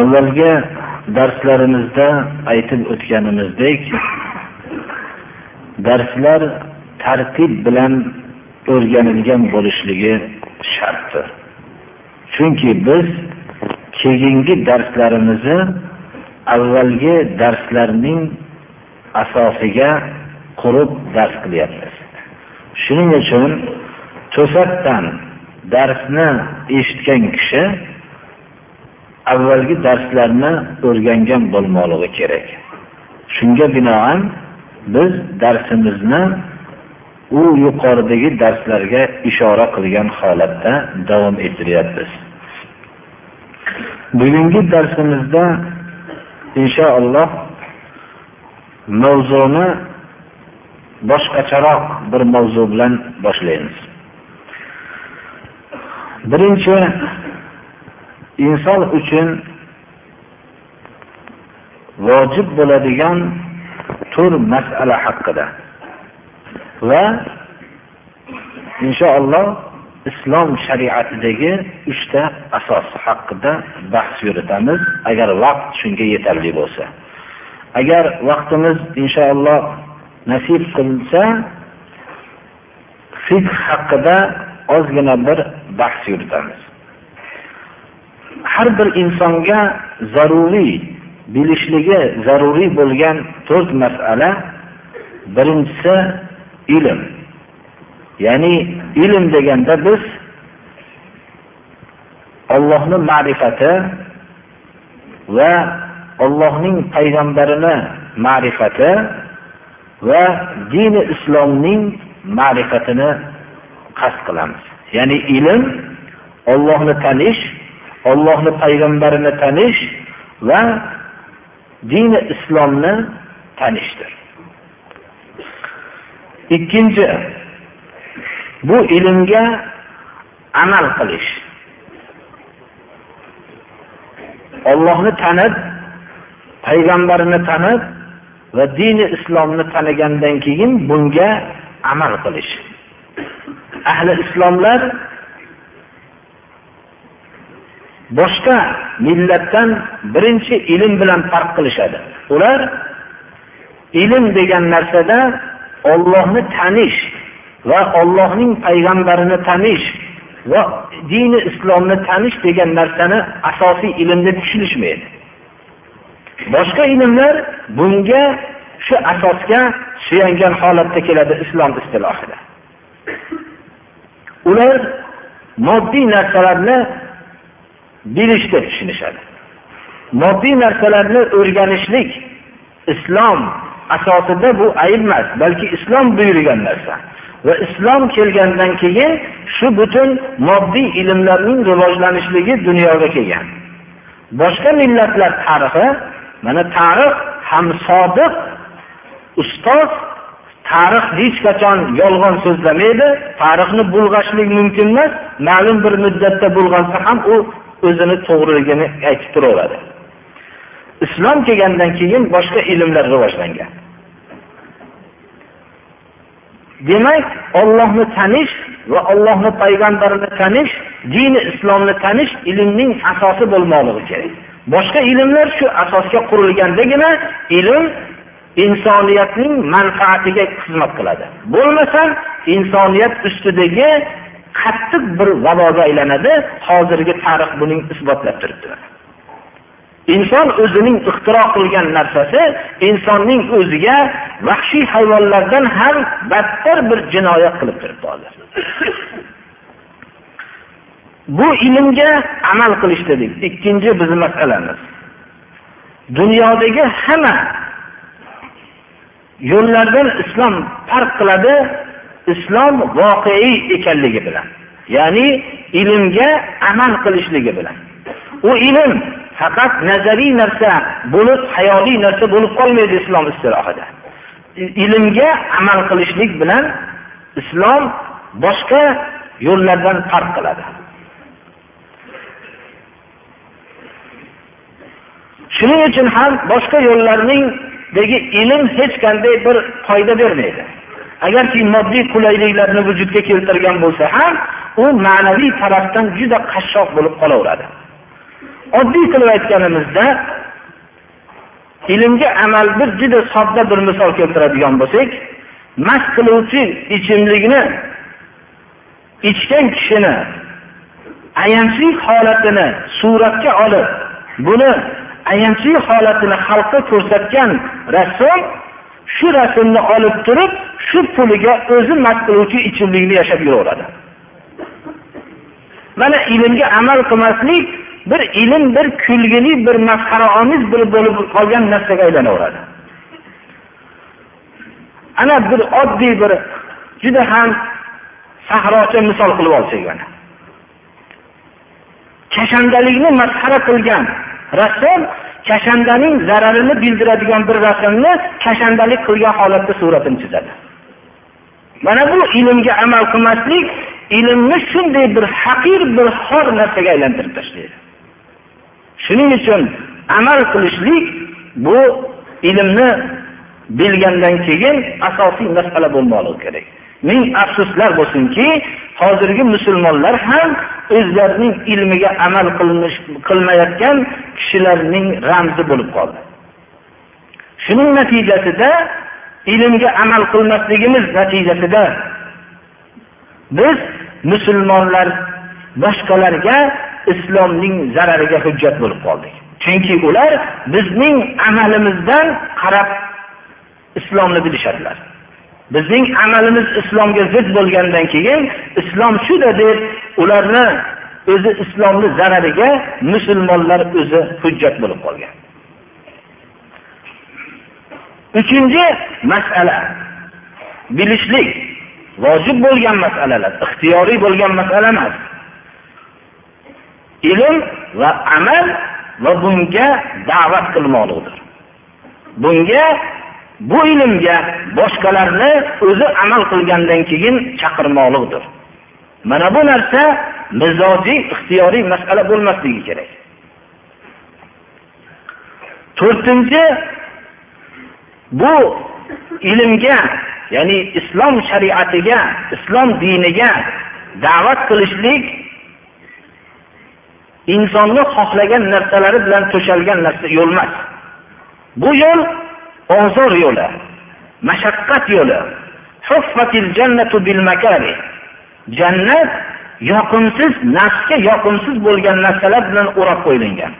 Avvalgi darslarimizda aytib o'tganimizdek darslar tartib bilan o'rganilgan bo'lishligi shartdir. Chunki biz keyingi darslarimizni avvalgi darslarning asosiga qurib dars qilyapmiz. Shuning uchun to'satdan darsni eshitgan kishi avvalgi darslarni o'rgangan bo'lmoqligi kerak. Shunga binoan biz darsimizni u yuqoridagi darslarga ishora qilgan holatda davom ettiryapmiz. Bugungi darsimizda inshaalloh mavzuni boshqacharoq bir mavzu bilan boshlaymiz. Birinchi inson uchun vojib bo'ladigan tur masala haqida. Va inshaalloh islom shariatidagi uchta asos haqida bahs yuritamiz. Agar vaqt shunga yetarli bo'lsa. Agar vaqtimiz inshaalloh nasib qilsa fiqh haqida ozgina bir bahs yuritamiz. Har bir insonga zaruriy bilishligi zaruriy bo'lgan to'rt masala. Birinchisi ilm. Ya'ni ilm deganda biz ollohni ma'rifati va ollohning payg'ambarini ma'rifati va dini islomning ma'rifatini qasd qilamiz. Ya'ni ilm ollohni tanish Allohni payg'ambarini tanish va dini islomni tanishdir. Ikkinchi bu ilmga amal qilish. Allohni tanib payg'ambarini tanib va dini islomni tanigandan keyin bunga amal qilish. Ahli islomlar boshqa millatdan birinchi ilm bilan farq qilishadi. Ular ilm degan narsada ollohni tanish va ollohning payg'ambarini tanish va dini islomni tanish degan narsani asosiy ilm deb tushunishmaydi. Boshqa ilmlar bunga shu asosga suyangan holatda keladi islom istilohida. Ular moddiy narsalarni bilish deb tushunishadi. Moddiy narsalarni o'rganishlik islom asosida bu ayb emas balki islom buyurgan narsa. Va islom kelgandan keyin shu butun moddiy ilmlarning rivojlanishligi dunyoga kelgan. Boshqa millatlar tarixi mana tarix ham sodiq ustoz tarix hech qachon yolg'on so'zlamaydi tarixni bulg'ashlik mumkin emas ma'lum bir muddatda bulg'ansa ham u o'zini to'g'riligini aytib turaveradi. Islom kelgandan keyin boshqa ilmlar rivojlangan. Demak ollohni tanish va ollohni payg'ambarini tanish dini islomni tanish ilmning asosi bo'lmoqligi kerak. Boshqa ilmlar shu asosga qurilgandagina ilm insoniyatning manfaatiga xizmat qiladi. Bo'lmasa insoniyat ustidagi qattiq bir vaboga aylanadi hozirgi tarix buning isbotlab turibdi. Inson o'zining ixtiro qilgan narsasi insonning o'ziga vahshiy hayvonlardan ham battar bir jinoyat qilib turibdi hozir. Bu ilmga amal qilish dedik ikkinchi bizni masalamiz. Dunyodagi hamma yo'llardan islom farq qiladi islom voqeiy ekanligi bilan ya'ni ilmga amal qilishligi bilan. U ilm faqat nazariy narsa bo'lib hayoliy narsa bo'lib qolmaydi islom istilohida ilmga amal qilishlik bilan islom boshqa yo'llardan farq qiladi. Shuning uchun ham boshqa yo'llarningdagi ilm hech qanday bir foyda bermaydi. Agarki moddiy qulayliklarni vujudga keltirgan bo'lsa ham u ma'naviy tarafdan juda qashshoq bo'lib qolaveradi. Oddiy qilib aytganimizda ilmga amal bir juda sodda bir misol keltiradigan bo'lsak mast qiluvchi ichimlikni ichgan kishini ayanchli holatini suratga olib buni ayanchli holatini xalqqa ko'rsatgan rassom shu rasmni olib turib shu puliga o'zi mast qiluvchi ichimlikni yashab yuraveradi. Mana ilmga amal qilmaslik bir ilm bir kulgili bir masxaraomiz bir bo'lib qolgan narsaga aylanaveradi. Ana bir oddiy bir juda ham sahrocha misol qilib olsak mana kashandalikni masxara qilgan rassom kashandaning zararini bildiradigan bir rasmni kashandalik qilgan holatda suratini chizadi. Mana bu ilmga amal qilmaslik ilmni shunday bir haqir bir xor narsaga aylantirib tashlaydi. Shuning uchun amal qilishlik bu ilmni bilgandan keyin asosiy masala bo'lmoqligi kerak. Ming afsuslar bo'lsinki hozirgi musulmonlar ham o'zlarining ilmiga amal qilmayotgan kishilarning ramzi bo'lib qoldi. Shuning natijasida ilmga amal qilmasligimiz natijasida biz musulmonlar boshqalarga islomning zarariga hujjat bo'lib qoldik. Chunki ular bizning amalimizdan qarab islomni bilishadilar. Bizning amalimiz islomga zid bo'lgandan keyin islom shuda deb ularni o'zi islomni zarariga musulmonlar o'zi hujjat bo'lib qolgan. Uchinchi masala bilishlik. Vojib bo'lgan masalalar ixtiyoriy bo'lgan masala emas. Ilm va amal va bunga da'vat qilmoqlikdir bunga bu ilmga boshqalarni o'zi amal qilgandan keyin chaqirmoqlikdir mana bu narsa mizojiy ixtiyoriy masala bo'lmasligi kerak. To'rtinchi bu ilmga ya'ni islom shariatiga islom diniga da'vat qilishlik insonni xohlagan narsalari bilan to'shalgan narsa yo'l emas. Bu yo'l ozor yo'li mashaqqat yo'li. Jannat yoqimsiz nafsga yoqimsiz bo'lgan narsalar bilan o'rab qo'yilgan.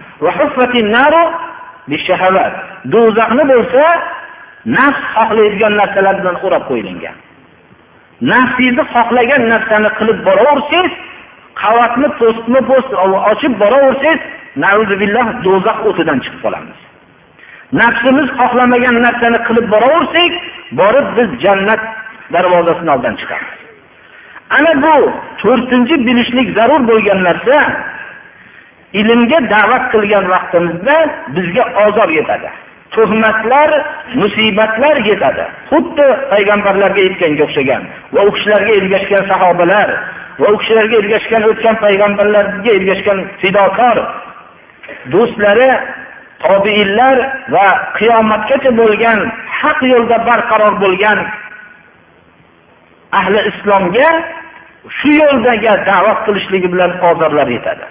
Do'zaxni bo'lsa nafs xohlaydigan narsalar bilan o'rab qo'yilgan. Nafsingizni xohlagan narsani qilib boraversangiz qavatni po'stma po'st ochib boraversangiz do'zax o'tidan chiqib qolamiz. Nafsimiz xohlamagan narsani qilib boraversak borib biz jannat darvozasini oldidan chiqamiz. Ana bu to'rtinchi bilishlik zarur bo'lgan narsa ilmga da'vat qilgan vaqtimizda bizga ozor yetadi. Tuhmatlar musibatlar yetadi. Xuddi payg'ambarlarga yetganga o'xshagan va u kishilarga ergashgan sahobalar va u kishilarga ergashgan o'tgan payg'ambarlarga ergashgan fidokor do'stlari tobiinlar va qiyomatgacha bo'lgan haq yo'lda barqaror bo'lgan ahli islomga shu yo'ldagi da'vat qilishligi bilan qodirlar yetadi.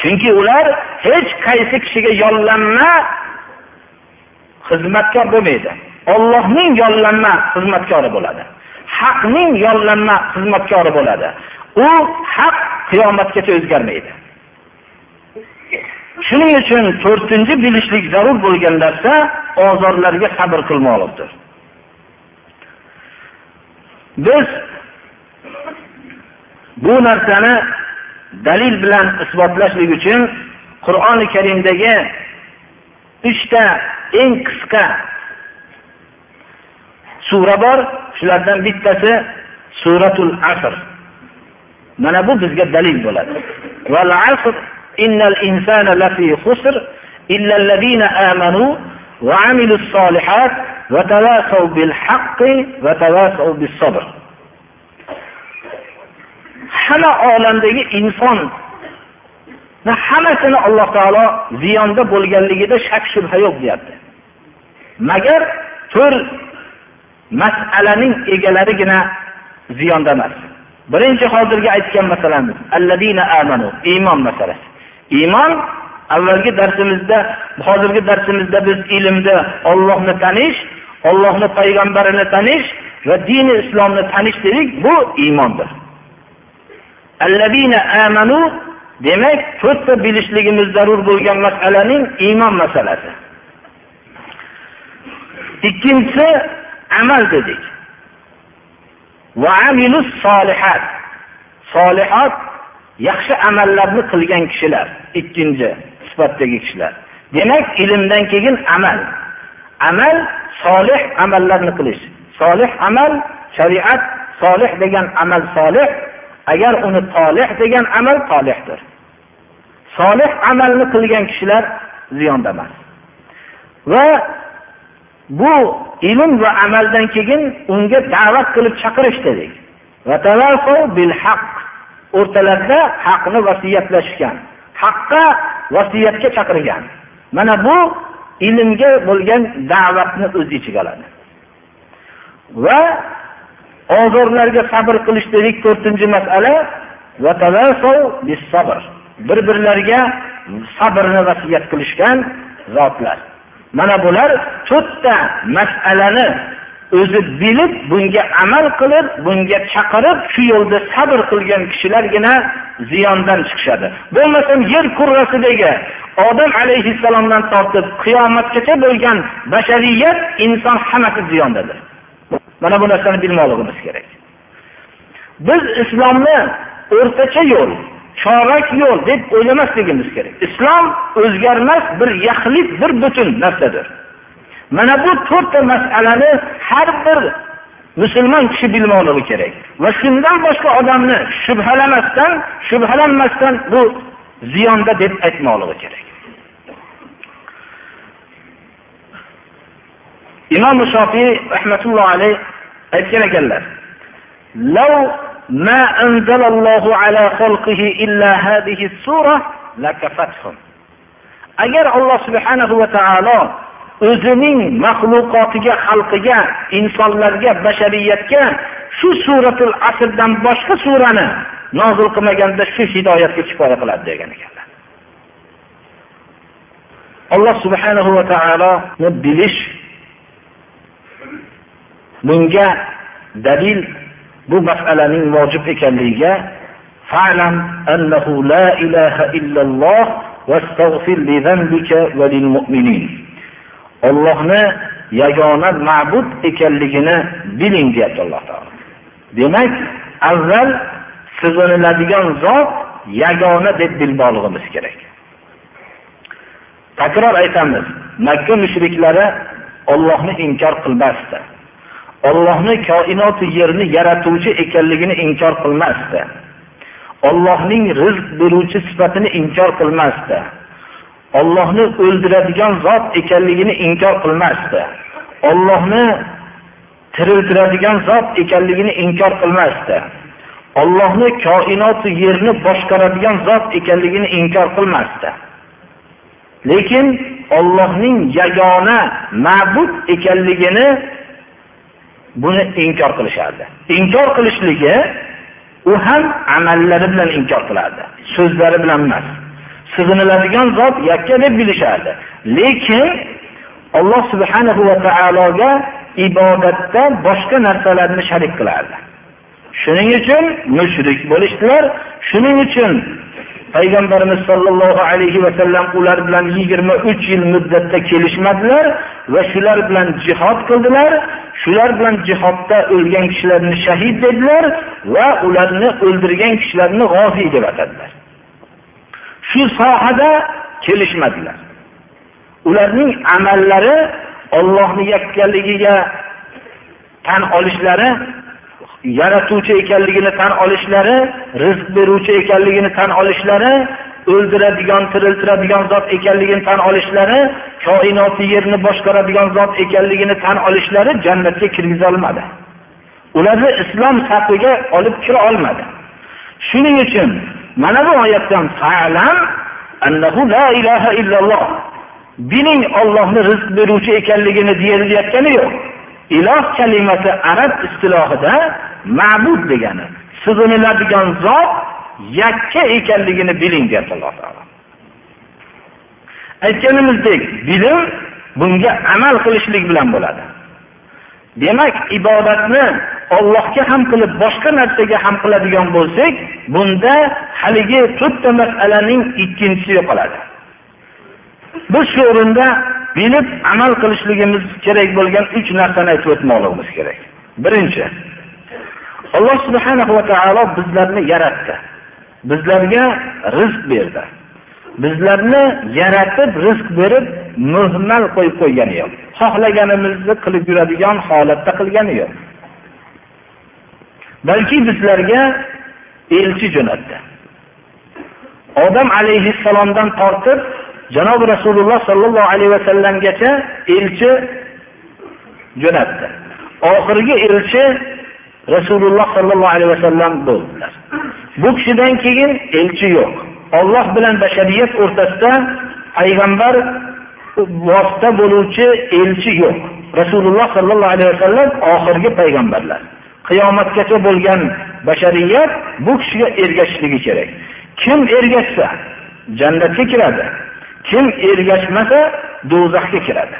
Chunki ular hech qaysi kishiga yollanma xizmatkor bo'lmaydi. Ollohning yollanma xizmatkori bo'ladi. Haqning yollanma xizmatkori bo'ladi. U haq qiyomatgacha o'zgarmaydi. Shuning uchun to'rtinchi bilishlik zarur bo'lgan narsa ozorlarga sabr qilmoqlikdir biz bu narsani dalil bilan isbotlashlik uchun qur'oni karimdagi uchta eng qisqa sura bor. Shulardan bittasi suratul asr. Mana bu bizga dalil bo'ladi. Innal insana lafi khusr illa allazina amanu va amilus solihat va tawasaw bil haqqi va tawasaw bis sabr. Hamma olamdagi inson va hammasini Alloh taolo ziyonda bo'lganligida shak shubha yo'q deyapti. Magar to'r masalaning egalarigina ziyonda emas. Birinchi hozirgi aytgan masalamiz alladina amanu iymon masalasi. Iymon avvalgi darsimizda, hozirgi darsimizda biz ilmda Allohni tanish, Allohni payg'ambarini tanish va dini islomni tanish dedik, bu iymondir. Amanu demak, to'rtta bilishligimiz zarur bo'lgan masalaning iymon masalasi. Ikkinchisi amal dedik. Va amilus solihat. Solihat yaxshi amallarni qilgan kishilar. Ikkinchi sifatdagi kishilar. Demak, ilmdan keyin amal. Amal solih amallarni qilish. Solih amal shariat solih degan amal solih, agar uni solih degan amal solihdir. Solih amalni qilgan kishilar ziyonda emas. Va bu ilm va amaldan keyin unga da'vat qilib chaqirish dedik. Bil haqq o'rtalarida haqni vasiyatlashgan. Haqqa vasiyatga chaqirgan. Mana bu ilmga bo'lgan da'vatni o'z ichiga oladi. Va ozorlarga sabr qilish dedik 4-masala va bis sabr. Bir-birlariga sabrni vasiyat qilishgan zotlar. Mana bular to'rtta masalani o'zi bilib, bunga amal qilib, bunga chaqirib, shu yo'lda sabr qilgan kishilargina ziyondan chiqishadi. Bo'lmasam yer kurrasidagi Odam alayhissalomdan tortib qiyomatgacha bo'lgan bashariyat inson hammasi ziyondadir. Mana bu narsani bilmoqligimiz kerak. Biz islomni o'rtacha yo'l, chorak yo'l deb o'ylamasligimiz kerak. Islom o'zgarmas bir yaxlit, bir butun narsadir. Mana bu to'rtta masalani har bir musulmon kishi bilmoqligi kerak. Va shundan boshqa odamni shubhalamasdan, shubhalanmasdan bu ziyonda deb aytmoqligi kerak. Imom Shofiy rahmatullohi alayh aytgan ekanlar: "Law ma anzalallohu ala khalqihi illa hadhihi sura lakafathum." Agar Alloh subhanahu va taolo o'zining maxluqotiga, xalqiga, insonlarga, bashariyatga shu suratul asrdan boshqa surani nozil qilmaganda shu hidoyatga kifoya qiladi degan ekanlar. Alloh subhanahu va taoloni bilish bunga dalil bu masalaning vojib ekanligiga fa'lam annahu la ilaha illalloh واستغفر لذنبك وللمؤمنين Allohni yagona ma'bud ekanligini biling deyapti Alloh taolo. Demak, avval sig'iniladigan zot yagona deb bilmoqligimiz kerak. Takror aytamiz, Makka mushriklari Allohni inkor qilmasdi. Allohni koinotni yerni yaratuvchi ekanligini inkor qilmasdi. Allohning rizq beruvchi sifatini inkor qilmasdi. Allohni o'ldiradigan zot ekanligini inkor qilmasdi. Allohni tiriltiradigan zot ekanligini inkor qilmasdi. Allohni koinotni yerni boshqaradigan zot ekanligini inkor qilmasdi. Lekin Allohning yagona ma'bud ekanligini buni inkor qilishardi. Inkor qilishligi u ham amallari bilan inkor qilardi, so'zlari bilan emas. Sig'iniladigan zot yakka deb bilishardi. Lekin Alloh subhanahu va taologa ibodatda boshqa narsalarni sharik qilardi. Shuning uchun mushrik bo'lishdilar. Shuning uchun payg'ambarimiz sollallohu alayhi va sallam ular bilan 23 yil muddatda kelishmadilar va shular bilan jihod qildilar. Shular bilan jihodda o'lgan kishilarni shahid dedilar va ularni o'ldirgan kishilarni g'oziy deb atadilar. Shu sohada kelishmadilar. Ularning amallari ollohni yakkaligiga tan olishlari, yaratuvchi ekanligini tan olishlari, rizq beruvchi ekanligini tan olishlari o'ldiradigan tiriltiradigan zot ekanligini tan olishlari koinotni yerni boshqaradigan zot ekanligini tan olishlari jannatga kirgizolmadi ularni islom safiga olib kira olmadi shuning uchun mana bu oyatdan fa'lam annahu la ilaha illalloh. Biling ollohni rizq beruvchi ekanligini deyilayotgani yo'q. Iloh kalimasi arab istilohida ma'bud degani sig'iniladigan zot yakka ekanligini biling deyapti alloh taolo. Aytganimizdek bilim bunga amal qilishlik bilan bo'ladi. Demak ibodatni ollohga ham qilib boshqa narsaga ham qiladigan bo'lsak bunda haligi to'rtta masalaning ikkinchisi yo'qoladi. Biz shu o'rinda bilib amal qilishligimiz kerak bo'lgan uch narsani aytib o'tmoqligimiz kerak. Birinchi alloh subhana va taolo bizlarni yaratdi. Bizlarga rizq berdi. Bizlarni yaratib rizq berib muhmal qo'yib qo'ygani yo'q. Xohlaganimizni qilib yuradigan holatda qilgani yo'q. Balki bizlarga elchi jo'natdi. Odam alayhissalomdan tortib janobi rasululloh sollallohu alayhi vasallamgacha elchi jo'natdi. Oxirgi elchi rasululloh sollallohu alayhi vasallam bo'ldilar. Bu kishidan keyin elchi yo'q. Olloh bilan bashariyat o'rtasida payg'ambar vosita bo'luvchi elchi yo'q rasululloh sollallohu alayhi vasallam oxirgi payg'ambarlar qiyomatgacha bo'lgan bashariyat bu kishiga ergashishligi kerak kim ergashsa jannatga kiradi kim ergashmasa do'zaxga kiradi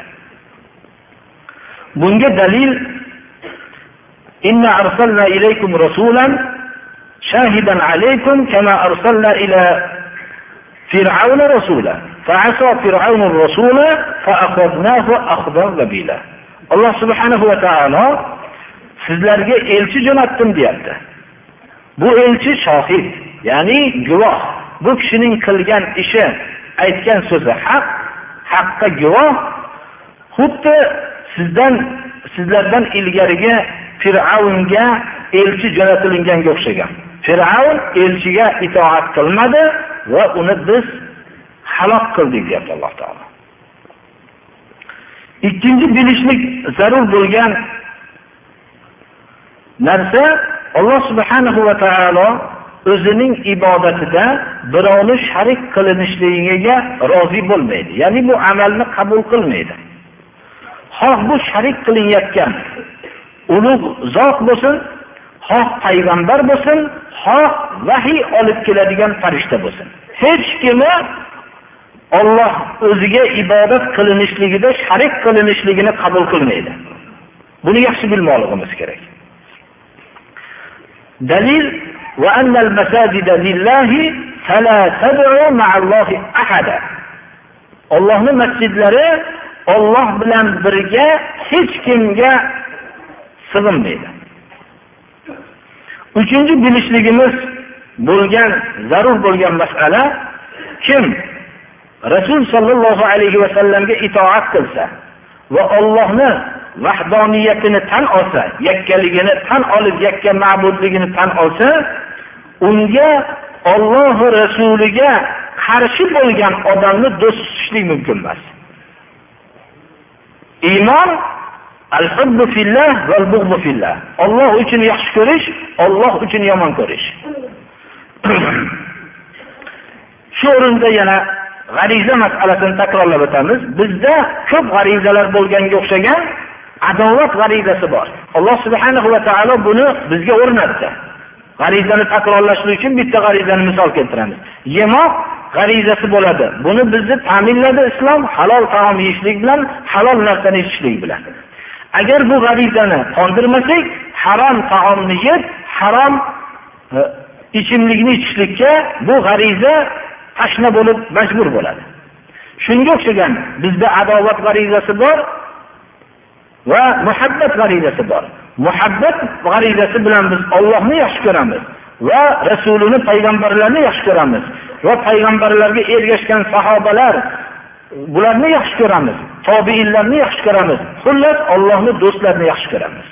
bunga dalil إنا أرسلنا إليكم رسولا شاهدا عليكم كما أرسلنا إلى فرعون رسولا فعصى فرعون الرسول فأخذناه أخذا وبيلا alloh subhanahu va taolo sizlarga elchi jo'natdim deyapti bu elchi shohid ya'ni guvoh bu kishining qilgan ishi aytgan so'zi haq haqqa guvoh xuddi sizdan sizlardan ilgarigi fir'avnga elchi jo'natilganga o'xshagan fir'avn elchiga itoat qilmadi va uni biz halok qildik deyapti alloh taolo. Ikkinchi bilishlik zarur bo'lgan narsa alloh subhanahu va taolo o'zining ibodatida birovni sharik qilinishligiga rozi bo'lmaydi. Ya'ni bu amalni qabul qilmaydi. Xoh bu sharik qilinayotgan ulug' zot bo'lsin xoh payg'ambar bo'lsin xoh vahiy olib keladigan farishta bo'lsin. Hech kimi Alloh o'ziga ibodat qilinishligida sharik qilinishligini qabul qilmaydi. Buni yaxshi bilmoqligimiz kerak. Dalil va lillahi tad'u ma'allohi ahada. Allohning masjidlari Alloh bilan birga hech kimga sig'inmaydi. Uchinchi bilishligimiz bo'lgan zarur bo'lgan masala kim Rasul sallallohu alayhi va sallamga itoat qilsa va Allohni vahdoniyatini tan olsa, yakkaligini tan olib, yakka ma'budligini tan olsa, unga Alloh rasuliga qarshi bo'lgan odamni do'st tutishlik mumkin emas. Iymon al-hubbu. Alloh uchun yaxshi ko'rish, Alloh uchun yomon ko'rish. Shu o'rinda yana g'ariza masalasini takrorlab o'tamiz. Bizda ko'p g'arizalar bo'lganga o'xshagan adovat g'arizasi bor. Alloh subhanahu va taolo buni bizga o'rnatdi. G'arizani takrorlashlik uchun bitta g'arizani misol keltiramiz. Yemoq g'arizasi bo'ladi. Buni bizni ta'minladi islom halol taom yeyishlik bilan, halol narsani ichishlik bilan. Agar bu g'arizani qondirmasak, harom taomni yeb, harom e, ichimlikni ichishlikka bu g'ariza tashna bo'lib majbur bo'ladi. Shunga o'xshagan bizda adovat g'arizasi bor va muhabbat g'arizasi bor. Muhabbat g'arizasi bilan biz Allohni yaxshi ko'ramiz va rasulini payg'ambarlarni yaxshi ko'ramiz va payg'ambarlarga ergashgan sahobalar bularni yaxshi ko'ramiz, tobiinlarni yaxshi ko'ramiz. Xullas Allohni do'stlarini yaxshi ko'ramiz.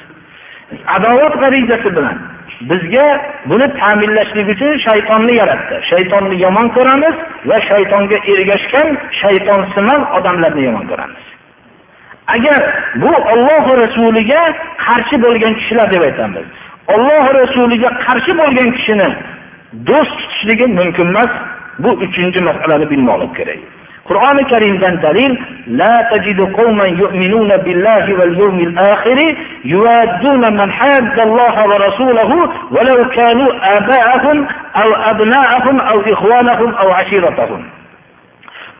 Adovat g'arizasi bilan. Bizga buni ta'minlashlik uchun shaytonni yaratdi. Shaytonni yomon ko'ramiz va shaytonga ergashgan shaytonsimon odamlarni yomon ko'ramiz. Agar bu olloh rasuliga qarshi bo'lgan kishilar deb aytamiz. Olloh rasuliga qarshi bo'lgan kishini do'st tutishligi mumkin emas. Bu uchinchi masalani bilmoqlik kerak. qur'oni karimdan dalil la tajidu qawman yu'minuna billahi wal yawmil akhir yuwadduna man hadda Allah wa rasulahu walau kanu aba'ahum aw abna'ahum aw ikhwanahum aw ashiratahum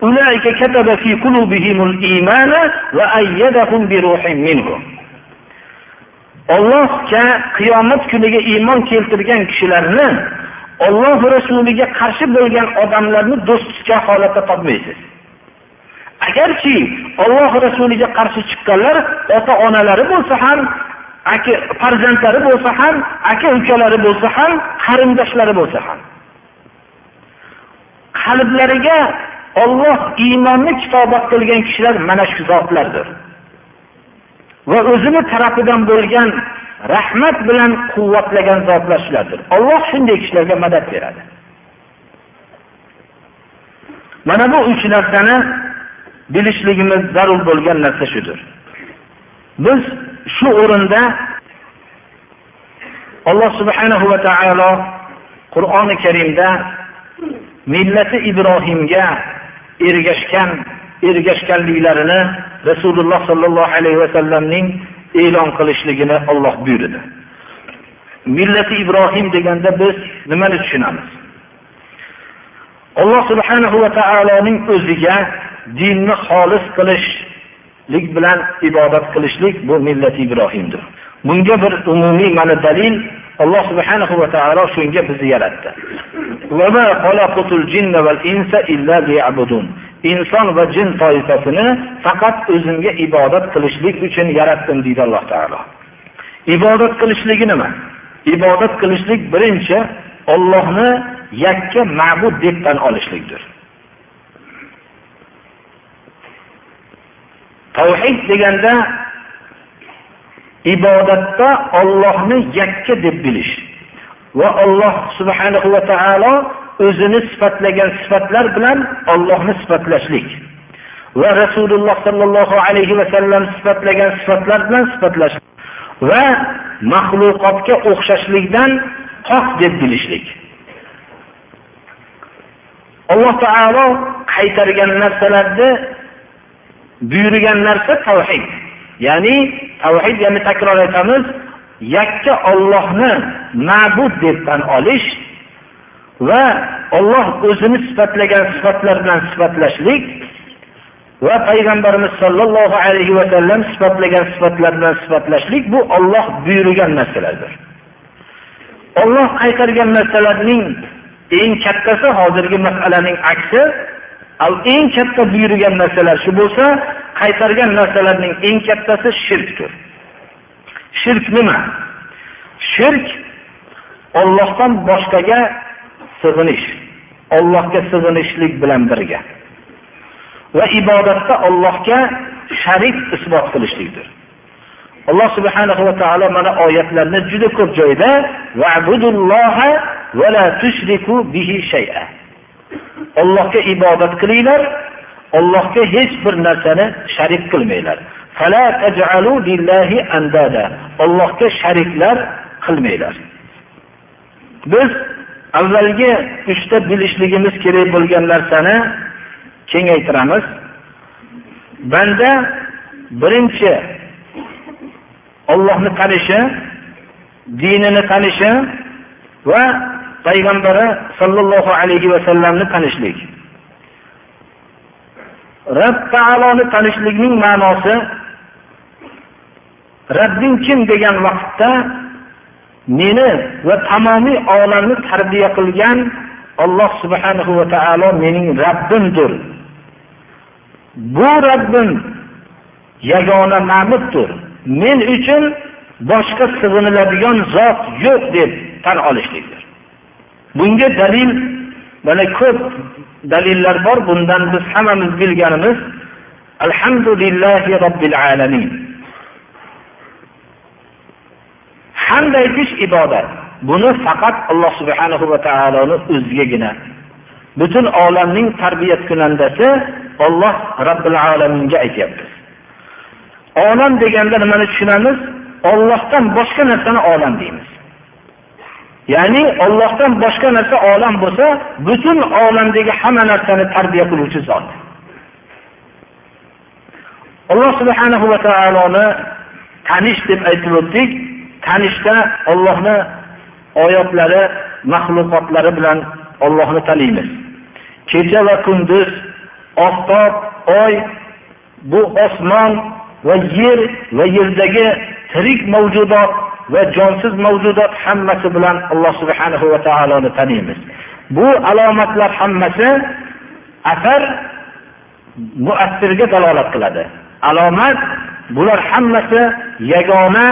أولئك كتب في قلوبهم الإيمان وأيدهم بروح منه Allohga qiyomat kuniga iymon keltirgan kishilarni Alloh rasuliga qarshi bo'lgan odamlarni do'st tutgan holatda topmaysiz. Agarchi olloh rasuliga qarshi chiqqanlar ota onalari bo'lsa ham aka farzandlari bo'lsa ham aka ukalari bo'lsa ham qarindoshlari bo'lsa ham. Qalblariga olloh iymonni kitobat qilgan kishilar mana shu zotlardir. Va o'zini tarafidan bo'lgan rahmat bilan quvvatlagan zotlar shulardir olloh shunday kishilarga madad beradi. Mana bu uch narsani bilishligimiz zarur bo'lgan narsa shudir. Biz shu o'rinda alloh subhanahu va taolo qur'oni karimda millati ibrohimga ergashgan ergashganliklarini rasululloh sollallohu alayhi vasallamning e'lon qilishligini olloh buyurdi. Millati ibrohim deganda biz nimani tushunamiz? Alloh subhanahu va taoloning o'ziga dinni xolis qilishlik bilan ibodat qilishlik bu millati ibrohimdir. Bunga bir umumiy mana dalil alloh subhanahu va taolo shunga bizni yaratdi. Inson va jin toifasini faqat o'zimga ibodat qilishlik uchun yaratdim deydi alloh taolo. Ibodat qilishligi nima? Ibodat qilishlik birinchi ollohni yakka ma'bud deb tan olishlikdir. Tavhid deganda ibodatda ollohni yakka deb bilish va alloh subhanahu va taolo o'zini sifatlagan sifatlar bilan ollohni sifatlashlik va rasululloh sollallohu alayhi vasallam sifatlagan sifatlar bilan sifatlash va maxluqotga o'xshashlikdan pok deb bilishlik. Alloh taolo qaytargan narsalarni buyurgan narsa tavhid. Ya'ni tavhid yana takror aytamiz yakka ollohni ma'bud deb tan olish va olloh o'zini sifatlagan sifatlar bilan sifatlashlik va payg'ambarimiz sollallohu alayhi vasallam sifatlagan sifatlar bilan sifatlashlik bu olloh buyurgan narsalardir. Olloh qaytargan narsalarning eng kattasi hozirgi masalaning aksi al eng katta buyurgan narsalar shu bo'lsa qaytargan narsalarning eng kattasi shirkdir. Shirk nima? Shirk ollohdan boshqaga sig'inish ollohga sig'inishlik bilan birga va ibodatda ollohga sharik isbot qilishlikdir. Alloh subhanahu va taolo mana oyatlarni juda ko'p joyda va la tushriku bihi shay'a. Ollohga ibodat qilinglar ollohga hech bir narsani sharik qilmanglar. Ollohga shariklar qilmanglar. Biz avvalgi uchta bilishligimiz kerak bo'lgan narsani kengaytiramiz. Banda birinchi ollohni tanishi dinini tanishi va payg'ambari sollallohu alayhi vasallamni tanishlik. Rob taoloni tanishlikning ma'nosi robbing kim degan vaqtda meni va tamomiy olamni tarbiya qilgan olloh subhanahu va taolo mening rabbimdir. Bu rabbim yagona ma'buddir men uchun boshqa sig'iniladigan zot yo'q deb tan olishlikdir. Bunga dalil mana ko'p dalillar bor bundan biz hammamiz bilganimiz alhamdulillahi robbil alamin. Qandaykish ibodat. Buni faqat alloh subhanahu va taoloni o'zigagina. Butun olamning tarbiyat kunandasi olloh robbil alaminga aytyapmiz olam deganda nimani tushunamiz ollohdan boshqa narsani olam deymiz. Ya'ni ollohdan boshqa narsa olam bo'lsa butun olamdagi hamma narsani tarbiya qiluvchi zot. Alloh subhanahu va taoloni tanish deb aytib o'tdik. Tanishda ollohni oyatlari maxluqotlari bilan ollohni taniymiz. Kecha va kunduz oftob oy bu osmon va yer va yerdagi tirik mavjudot va jonsiz mavjudot hammasi bilan alloh subhanahu va taoloni taniymiz. Bu alomatlar hammasi asar muassirga dalolat qiladi. Alomat bular hammasi yagona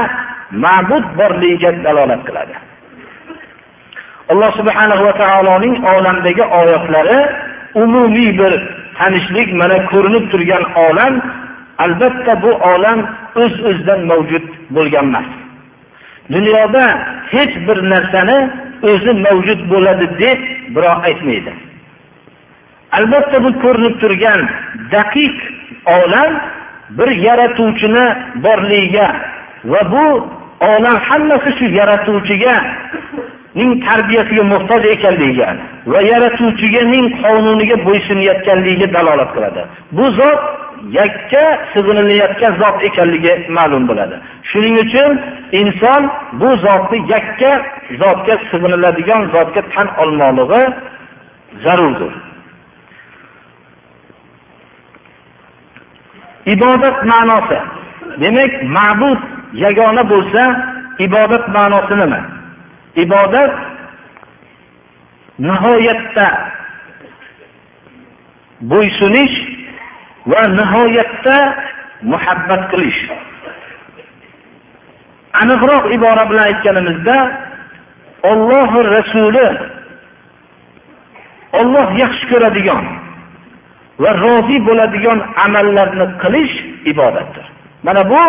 ma'bud borligiga dalolat qiladi. Alloh subhanahu va taoloning olamdagi oyatlari umumiy bir tanishlik mana ko'rinib turgan olam albatta bu olam o'z öz o'zidan mavjud bo'lgan emas. Dunyoda hech bir narsani o'zi mavjud bo'ladi deb birov aytmaydi. Albatta bu ko'rinib turgan daqiq olam bir yaratuvchini borligiga va bu olam hammasi shu yaratuvchiga ning tarbiyasiga muhtoj ekanligiga va yaratuvchiganing qonuniga bo'ysunayotganligiga dalolat qiladi. Bu zot yakka sig'inilayotgan zot ekanligi ma'lum bo'ladi. Shuning uchun inson bu zotni yakka zotga sig'iniladigan zotga tan olmoqligi zarurdir. Ibodat ma'nosi. Demak ma'bud yagona bo'lsa ibodat ma'nosi nima? Ibodat nihoyatda bo'ysunish va nihoyatda muhabbat qilish. Aniqroq ibora bilan aytganimizda ollohi rasuli olloh yaxshi ko'radigan va rozi bo'ladigan amallarni qilish ibodatdir. Mana bu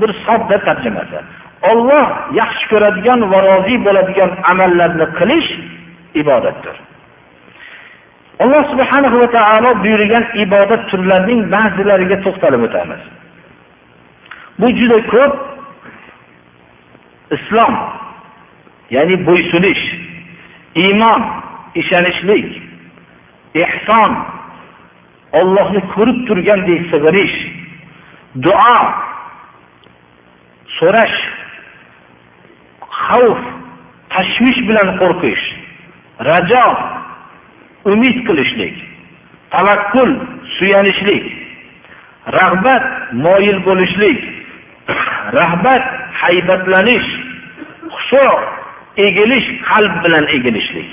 bir sodda tarjimasi. Olloh yaxshi ko'radigan va rozi bo'ladigan amallarni qilish ibodatdir. Alloh subhanahu va taolo buyurgan ibodat turlarining ba'zilariga to'xtalib o'tamiz. Bu juda ko'p islom ya'ni bo'ysunish iymon ishonishlik ehson ollohni ko'rib turgandek sig'inish duo so'rash xavf tashvish bilan qo'rqish rajo umid qilishlik tavakkul suyanishlik rag'bat moyil bo'lishlik rahbat haybatlanish xusho egilish qalb bilan egilishlik.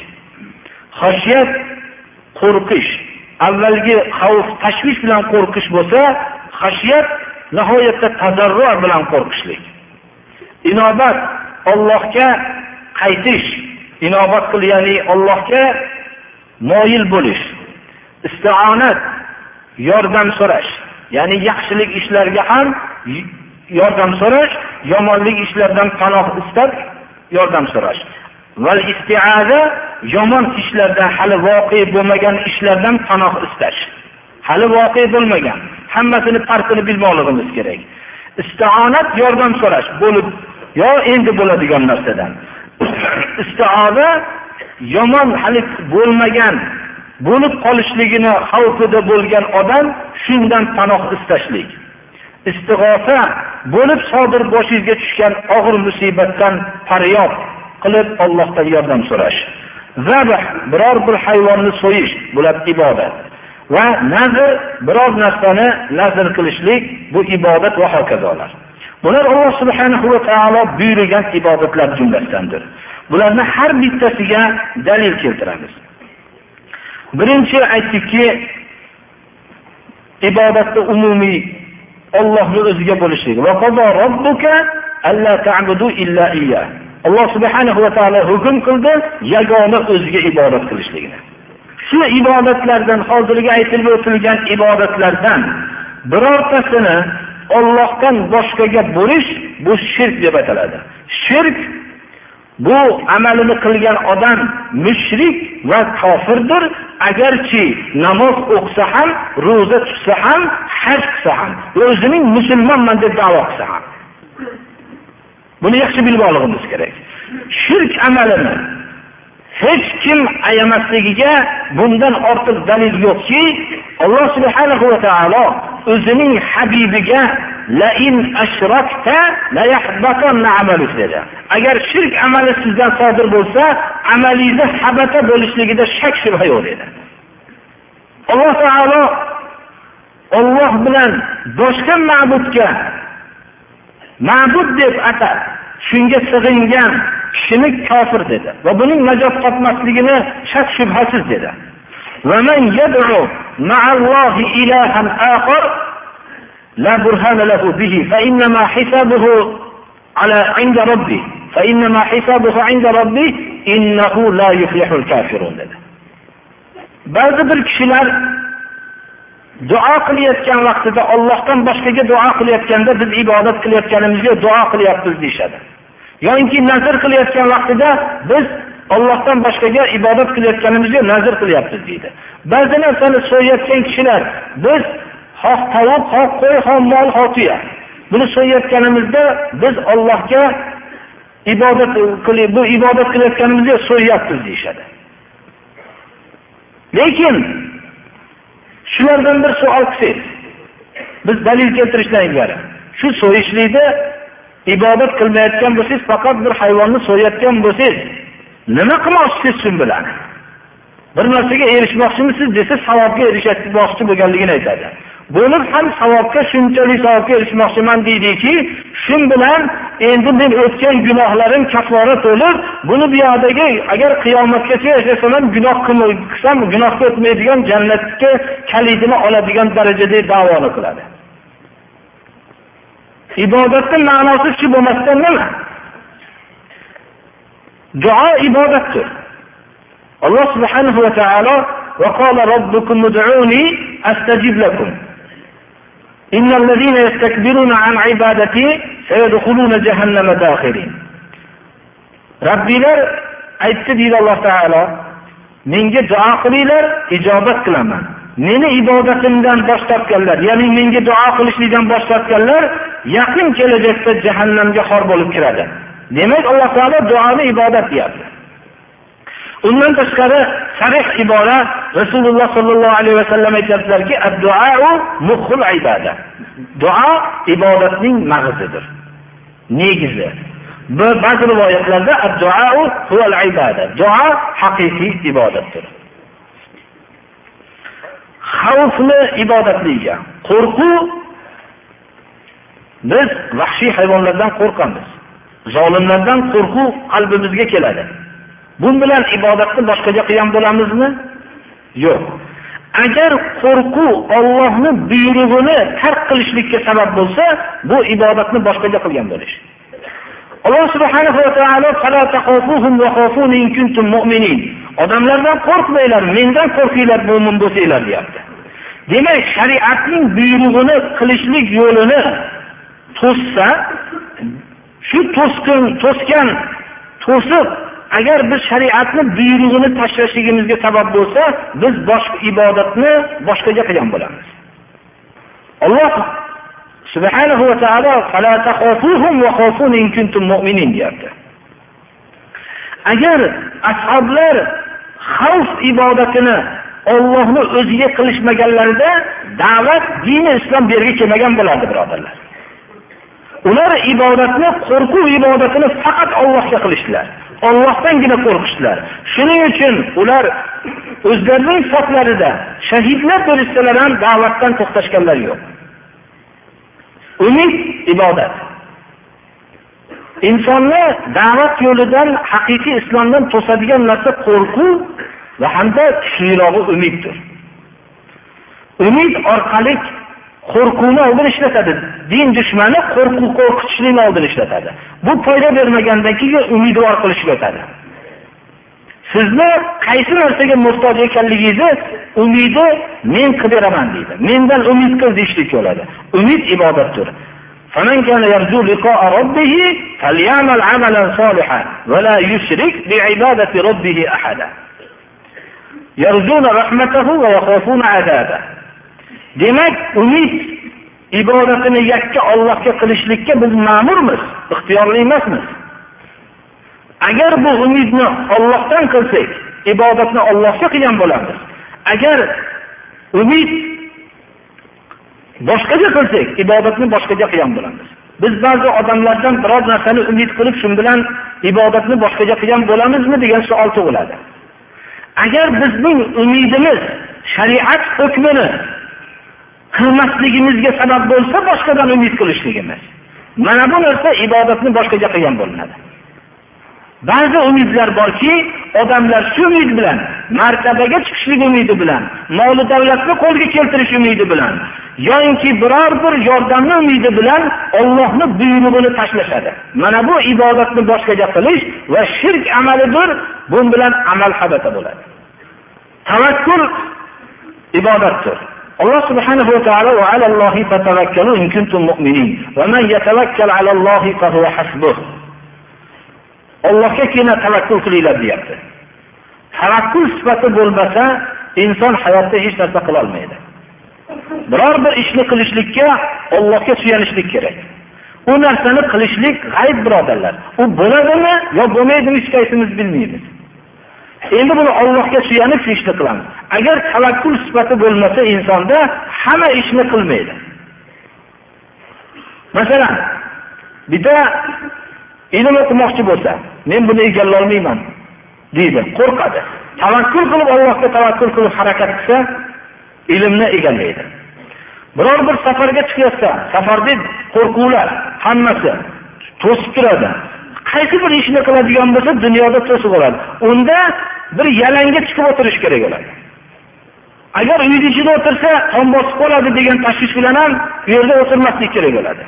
Xoshiyat qo'rqish. Avvalgi xavf tashvish bilan qo'rqish bo'lsa xashiyat nihoyatda tazarru bilan qo'rqishlik. Inobat ollohga qaytish. Inobat qil ya'ni ollohga moyil bo'lish istionat yordam so'rash. Ya'ni yaxshilik ishlarga ham yordam so'rash yomonlik ishlardan panoh istab yordam so'rash. Val istiaza yomon ishlardan hali voqe bo'lmagan ishlardan panoh istash. Hali voqe bo'lmagan hammasini farqini bilmoqligimiz kerak. Istionat yordam so'rash bo'lib yo endi bo'ladigan narsadan. Istioza yomon hali bo'lmagan bo'lib qolishligini xavfida bo'lgan odam shundan panoh istashlik. Istig'osa bo'lib sodir boshingizga tushgan og'ir musibatdan faryod qilib ollohdan yordam so'rash. Zabh biror bir hayvonni so'yish bular ibodat. Va nazr biror narsani nazr qilishlik bu ibodat va hokazolar. Bular alloh subhanahu va taolo buyurgan ibodatlar jumlasidandir. Bularni har bittasiga dalil keltiramiz. Birinchi aytdikki ibodatni umumiy ollohni o'ziga bo'lishlik. Alloh subhanahu va taolo hukm qildi yagona o'ziga ibodat qilishligini. Shu ibodatlardan hozirgi aytilib o'tilgan ibodatlardan birortasini ollohdan boshqaga bo'lish bu shirk deb ataladi. Shirk bu amalini qilgan odam mushrik va kofirdir. Agarchi namoz o'qisa ham ro'za tutsa ham haj qilsa ham o'zining musulmonman deb davo qilsa ham. Buni yaxshi bilib olishimiz kerak. Shirk amalini hech kim ayamasligiga bundan ortiq dalil yo'qki alloh subhanahu va taolo o'zining habibiga dedi. Agar shirk amali sizdan sodir bo'lsa amalingizni habata bo'lishligida shak shubha yo'q dedi. Alloh taolo olloh bilan boshqa ma'budga ma'bud deb atab shunga sig'ingan kishini kofir dedi va buning najot topmasligini shak shubhasiz dedi. لا برهان له به فإنما حسابه على عند ربه فإنما حسابه عند ربه إنه لا يفلح الكافرون dedi ba'zi bir kishilar duo qilayotgan vaqtida ollohdan boshqaga duo qilayotganda biz ibodat qilayotganimizga duo qilyapmiz deyishadi yoinki nazr qilayotgan vaqtida biz ollohdan boshqaga ibodat qilayotganimizga nazr qilyapmiz deydi ba'zi narsani so'yayotgan kishilar biz xoh tovuq xoh qo'y xoh mol xoh tuya. Buni so'yayotganimizda biz ollohga ibodat bu ibodat qilayotganimizga so'yyapmiz deyishadi. Lekin shulardan bir savol qilsangiz biz dalil keltirishdan ilgari shu so'yishlikda ibodat qilmayotgan bo'lsangiz faqat bir hayvonni so'yayotgan bo'lsangiz nima qilmoqchisiz shu bilan? Bir narsaga erishmoqchimisiz desa savobga erishmoqchi bo'lganligini aytadi. bo'lib ham savobga shunchalik savobga erishmoqchiman deydiki shu bilan endi men o'tgan gunohlarim kaffora to'lib buni bu yoqdagi agar qiyomatgacha yashasam ham gunoh qilsam gunohga o'tmaydigan jannatga kalidini oladigan darajada davoni qiladi ibodatni ma'nosi shu bo'lmasdan nima duo ibodatdir alloh subhanahu va taolo وقال ربكم ادعوني استجب لكم إن الذين يستكبرون عن عبادتي سيدخلون جهنم داخرين Rabbilar aytdi deydi Alloh taolo menga duo qilinglar ijobat qilaman meni ibodatimdan bosh tortganlar ya'ni menga duo qilishlikdan bosh tortganlar yaqin kelajakda jahannamga xor bo'lib kiradi demak alloh taolo duoni ibodat deyapti undan tashqari sarih ibora rasululloh sollallohu alayhi vasallam aytyaptilarki duo ibodatning mag'zidir negizi. Ba'zi rivoyatlarda duo haqiqiy ibodatdir. Xavfni ibodatligiga qo'rquv biz vahshiy hayvonlardan qo'rqamiz. Zolimlardan qo'rquv qalbimizga keladi. Bu bilan ibodatni boshqacha qilgan bo'lamizmi? Yo'q. Agar qo'rquv ollohni buyrug'ini tark qilishlikka sabab bo'lsa bu ibodatni boshqacha qilgan bo'lish. Alloh subhanahu va taolo odamlardan qo'rqmanglar mendan qo'rqinglar mo'min bo'lsanglar deyapti. Demak shariatning buyrug'ini qilishlik yo'lini to'ssa shu to'sqin to'sgan to'siq agar biz shariatni buyrug'ini tashlashligimizga sabab bo'lsa biz boshqa ibodatni boshqaga qilgan bo'lamiz. Alloh subhanahu va taolo deyapti. Agar ashoblar xavf ibodatini ollohni o'ziga qilishmaganlarida da'vat dini islom bu yerga kelmagan bo'lardi birodarlar. Ular ibodatni qo'rquv ibodatini faqat ollohga qilishdilar. Ollohdangina qo'rqishdilar. Shuning uchun ular o'zlarining saflarida shahidlar bo'lishsalar ham da'vatdan to'xtashganlar yo'q. Umid ibodat. Insonni da'vat yo'lidan haqiqiy islomdan to'sadigan narsa qo'rquv va hamda kuchlirog'i umiddir. Umid orqali qo'rquvni oldin ishlatadi din dushmani qo'rquv qo'rqitishlikni oldin ishlatadi bu foyda bermagandan keyin umidvor qilishga o'tadi sizni qaysi narsaga muhtoj ekanligingizni umidi men qilib beraman deydi mendan umid qil deyishlik bo'ladi umid ibodatdir فمن كان يرجو لقاء ربه فليعمل عملا صالحا ولا يشرك بعبادة ربه أحدا يرجون رحمته ويخافون عذابه demak umid ibodatini yakka ollohga qilishlikka biz ma'murmiz ixtiyorli emasmiz. Agar bu umidni ollohdan qilsak ibodatni ollohga qilgan bo'lamiz. Agar umid boshqaga qilsak ibodatni boshqaga qilgan bo'lamiz. Biz ba'zi odamlardan biror narsani umid qilib shu bilan ibodatni boshqaga qilgan bo'lamizmi degan savol tug'iladi. Agar bizning umidimiz shariat hukmini qilmasligimizga sabab bo'lsa boshqadan umid qilishligimiz mana bu narsa ibodatni boshqaga qilgan bo'linadi. Ba'zi umidlar borki odamlar shu umid bilan martabaga chiqishlik umidi bilan moli davlatni qo'lga keltirish umidi bilan yoinki biror bir yordamni umidi bilan ollohni buyrug'ini tashlashadi. Mana bu ibodatni boshqaga qilish va shirk amalidir bu bilan amal habata bo'ladi. Tavakkul ibodatdir. Alloh subhanahu va taolo va alallohi fatavakkalu in kuntum mu'minin va man yatavakkal alallohi fa huwa hasbuh Allohgagina tavakkul qilinglar deyapti. Tavakkul sifati bo'lmasa inson hayotda hech narsa qilolmaydi biror bir ishni qilishlikka ollohga suyanishlik kerak. U narsani qilishlik g'ayb birodarlar. U bo'ladimi yo bo'lmaydimi hech qaysimiz bilmaymiz. Endi buni ollohga suyanib shu ishni qilamiz agar tavakkul sifati bo'lmasa insonda hamma ishni qilmaydi. Masalan bitta ilm o'qimoqchi bo'lsa men buni egallolmayman deydi qo'rqadi. Tavakkul qilib allohga tavakkul qilib harakat qilsa ilmni egallaydi. Biror bir safarga chiqayotsa safarda qo'rquvlar hammasi to'sib turadi. Qaysi bir ishni qiladigan bo'lsa dunyoda to'siq bo'ladi. Unda bir yalangga chiqib o'tirish kerak bo'ladi. Agar uyni ichida o'tirsa tom bosib qoladi degan tashvish bilan ham u yerda o'tirmaslik kerak bo'ladi.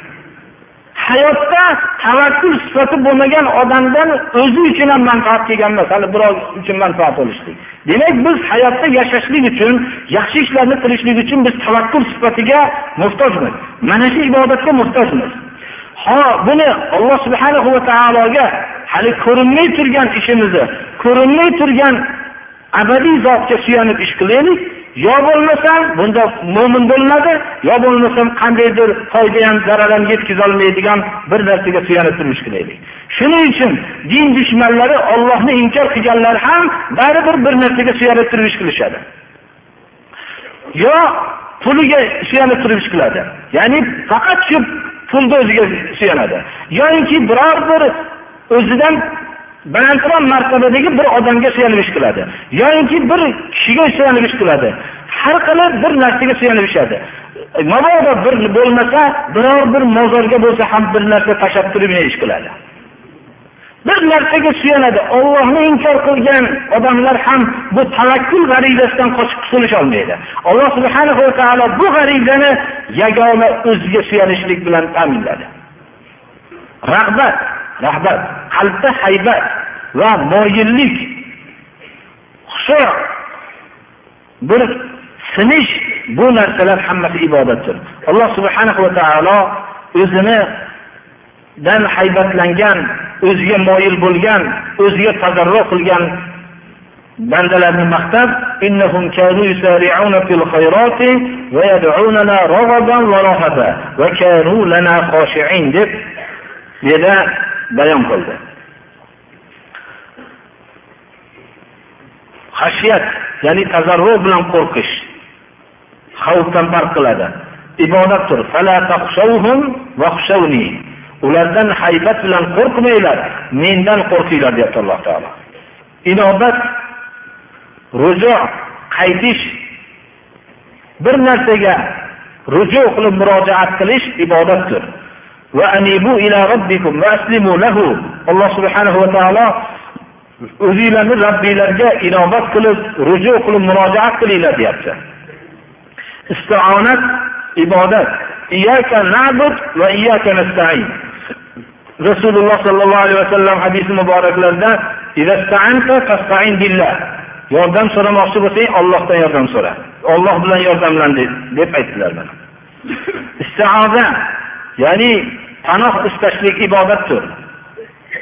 Hayotda tavakkul sifati bo'lmagan odamdan o'zi uchun ham manfaat kelgan emas. Hali birov uchun manfaat olishlik. Demak biz hayotda yashashlik uchun yaxshi ishlarni qilishlik uchun biz tavakkul sifatiga muhtojmiz. Mana shu ibodatga muhtojmiz. Ho buni alloh subhanahu va taologa hali ko'rinmay turgan ishimizni ko'rinmay turgan abadiy zotga suyanib ish qilaylik. Yo bo'lmasam bunda mo'min bo'lmadi yo bo'lmasam qandaydir foyda ham zarar ham yetkazolmaydigan bir narsaga suyanib turmush qilaylik. Shuning uchun din dushmanlari ollohni inkor qilganlar ham baribir bir narsaga suyanib turmush qilishadi. Yo puliga suyanib turmush qiladi. Ya'ni faqat shu pulni o'ziga suyanadi. Yoyinki biror bir o'zidan balandroq martabadagi bir odamga suyanib ish qiladi. Yoyinki bir kishiga suyanib ish qiladi. Har qalay bir narsaga suyanib ishadi mabodo bir bo'lmasa biror bir mozorga bo'lsa ham bir narsa tashlab turib ish qiladi. Bir narsaga suyanadi. Ollohni inkor qilgan odamlar ham bu tavakkul g'aribasidan qochib qutulisholmaydi alloh subhana va taolo bu g'aribani yagona o'ziga suyanishlik bilan ta'minladi. Rag'bat rahbat qalbda haybat va moyillik xushu bir sinish bu narsalar hammasi ibodatdir. Alloh subhanahu va taolo o'zini dan haybatlangan o'ziga moyil bo'lgan o'ziga tazarru qilgan bandalarni maqtab innahum kanu yusari'una fil khayrati va yad'unana raghaban va rahaba va kanu lana khashi'in deb bu bayon qildi. Xashiyat ya'ni tazarru bilan qo'rqish xavfdan farq qiladi. Ibodatdir. Ulardan haybat bilan qo'rqmanglar. Mendan qo'rqinglar deyapti alloh taolo. Inobat rujo qaytish. Bir narsaga ruju qilib murojaat qilish ibodatdir. Alloh subhanahu va taolo o'zinglarni robbinglarga inobat qilib ruju qilib murojaat qilinglar deyapti. Istionat ibodat. Va nasta'in. Rasululloh sollallohu alayhi vasallam hadisi muboraklarida yordam so'ramoqchi bo'lsang ollohdan yordam so'ra. Olloh bilan yordamlan deb aytdilar mana. Istioza ya'ni panoh istashlik ibodatdir.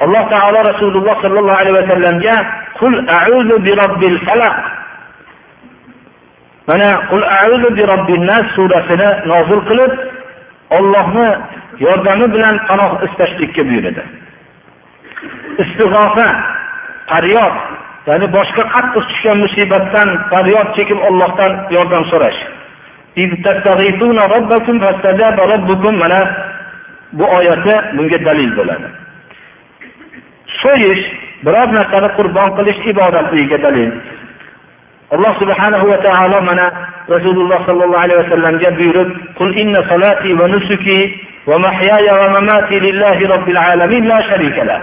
Alloh taolo rasululloh sollallohu alayhi vasallamga qul a'udhu bi robbil falaq. Mana qul a'udhu bi robbin nas surasini nozil qilib Allohni yordami bilan panoh istashlikka buyuradi. istig'ofa faryod ya'ni boshqa qattiq tushgan musibatdan faryod chekib Allohdan yordam so'rash. Mana bu oyati bunga dalil bo'ladi. So'yish biror narsani qurbon qilish ibodatligiga dalil. Alloh subhanahu va taolo mana rasululloh sollallohu alayhi vasallamga buyurib qul inna salati va nusuki va mahyaya va mamati lillahi robbil alamin la sharika la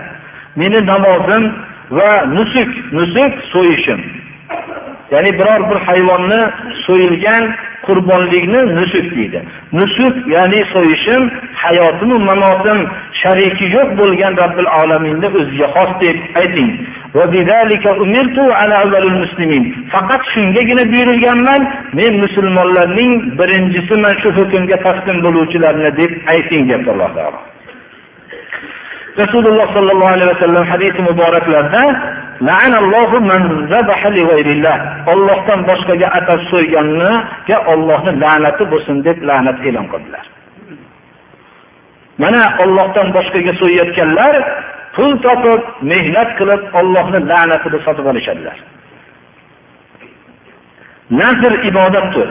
meni namozim va nusuk nusuk so'yishim. Ya'ni biror bir hayvonni so'yilgan qurbonlikni nusuk deydi. Nusuk ya'ni so'yishim hayotimu mamotim shariki yo'q bo'lgan robbil alaminni o'ziga xos deb ayting. Faqat shungagina buyurilganman men musulmonlarning birinchisiman shu hukmga taslim bo'luvchilarni deb ayting deyapti alloh taolo. Rasululloh sollallohu alayhi vasallam hadisi muboraklarda ollohdan boshqaga atab so'yganniga ollohni la'nati bo'lsin deb la'nat e'lon qildilar. Mana ollohdan boshqaga so'yayotganlar pul topib mehnat qilib ollohni la'natini sotib olishadilar. Nazr ibodatdir.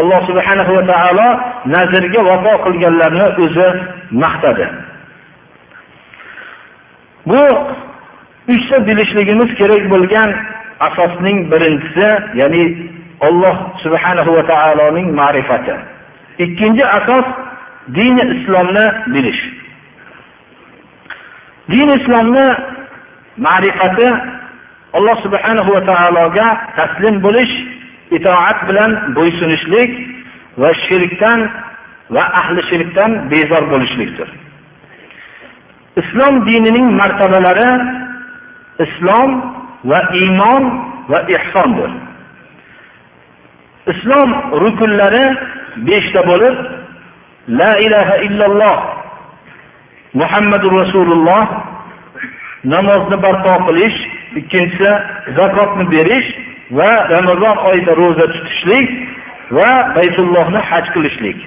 Alloh subhanahu va taolo nazrga vafo qilganlarni o'zi maqtadi. Bu uchta bilishligimiz kerak bo'lgan asosning birinchisi ya'ni Alloh subhanahu va taoloning ma'rifati. Ikkinchi asos dini islomni bilish. Din islomni ma'rifati alloh subhanahu va taologa taslim bo'lish itoat bilan bo'ysunishlik va shirkdan va ahli shirkdan bezor bo'lishlikdir. Islom dinining martabalari islom va iymon va ehsondir islom rukunlari beshta bo'lib la ilaha illalloh muhammadu rasululloh namozni barpo qilish ikkinchisi zakotni berish va ramazon oyida ro'za tutishlik va baytullohni haj qilishlik.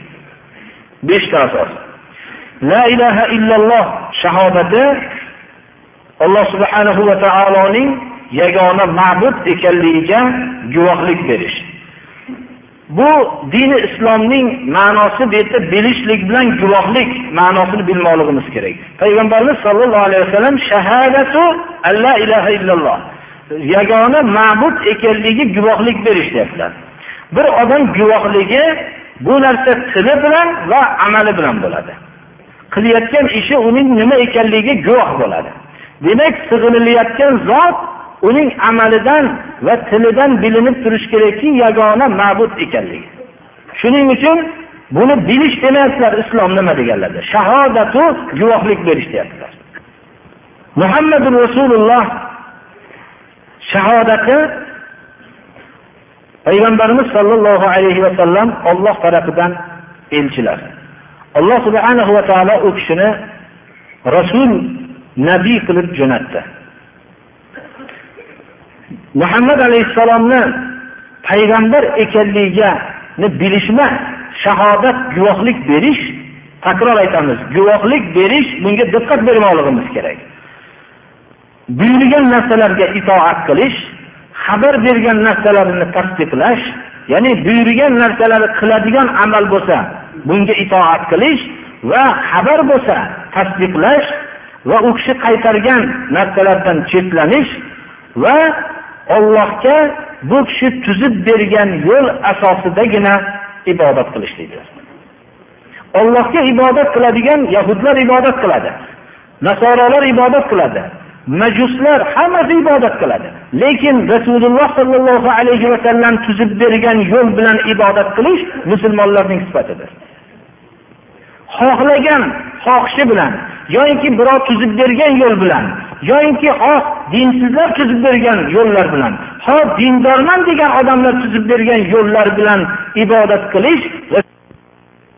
Beshta asos. La ilaha illalloh shahodati alloh subhanahu va taoloning yagona ma'bud ekanligiga guvohlik berish. Bu dini islomning ma'nosi bu yerda bilishlik bilan guvohlik ma'nosini bilmoqligimiz kerak. Payg'ambarimiz sollallohu alayhi vasallam shahadatu alla ilaha illalloh. Yagona ma'bud ekanligiga guvohlik berish deyaptilar. Bir odam guvohligi bu narsa tili bilan va amali bilan bo'ladi. Qilayotgan ishi uning nima ekanligiga guvoh bo'ladi. Demak sig'inilayotgan zot uning amalidan va tilidan bilinib turishi kerakki yagona ma'bud ekanligi. Shuning uchun buni bilish demayaptilar islom nima deganlarda. Shahodatu guvohlik berish deyaptilar. Muhammadu rasululloh shahodati payg'ambarimiz sollallohu alayhi vasallam olloh tarafidan elchilar. Alloh subhanahu va taolo u kishini rasul nabiy qilib jo'natdi. Muhammad alayhissalomni payg'ambar ekanligini bilishma shahodat guvohlik berish takror aytamiz guvohlik berish bunga diqqat bermoqligimiz kerak. Buyurgan narsalarga itoat qilish xabar bergan narsalarini tasdiqlash ya'ni buyurgan narsalarni qiladigan amal bo'lsa bunga itoat qilish va xabar bo'lsa tasdiqlash va u kishi qaytargan narsalardan chetlanish va Allohga bu kishi tuzib bergan yo'l asosidagina ibodat qilishlikdir. Allohga ibodat qiladigan yahudlar ibodat qiladi. Nasoralar ibodat qiladi. Majuslar hammasi ibodat qiladi. Lekin Rasululloh sollallohu alayhi va sallam tuzib bergan yo'l bilan ibodat qilish musulmonlarning sifatidir. Xohlagan xohishi bilan yoki birov tuzib bergan yo'l bilan yoinki ho dinsizlar tuzib bergan yo'llar bilan ho dindorman degan odamlar tuzib bergan yo'llar bilan ibodat qilish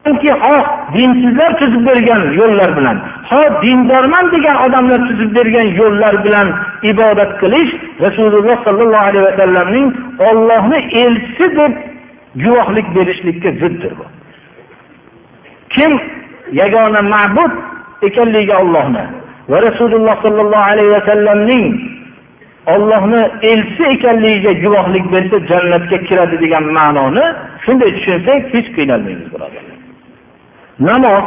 yoki ho dinsizlar tuzib bergan yo'llar bilan ho dindorman degan odamlar tuzib bergan yo'llar bilan ibodat qilish rasululloh sollallohu alayhi vasallamning ollohni elchisi deb guvohlik berishlikka ziddir bu. Kim yagona ma'bud ekanligiga ollohni va rasululloh sollallohu alayhi vasallamning ollohni elchisi ekanligiga guvohlik bersa jannatga kiradi degan ma'noni shunday tushunsak hech qiynalmaymiz birodarlar namoz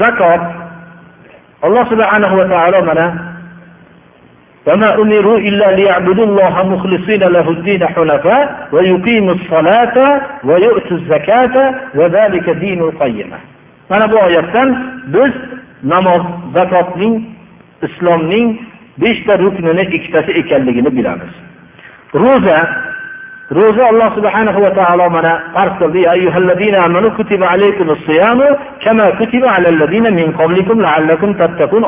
zakot alloh subhanahu va taolo mana وما أمروا إلا ليعبدوا الله مخلصين له الدين حنفاء ويقيموا الصلاة ويؤتوا الزكاة وذلك دين القيمة mana bu oyatdan biz namoz zakotning islomning beshta ruknini ikkitasi ekanligini bilamiz. Ro'za ro'za alloh subhanahu va taolo mana farz qildi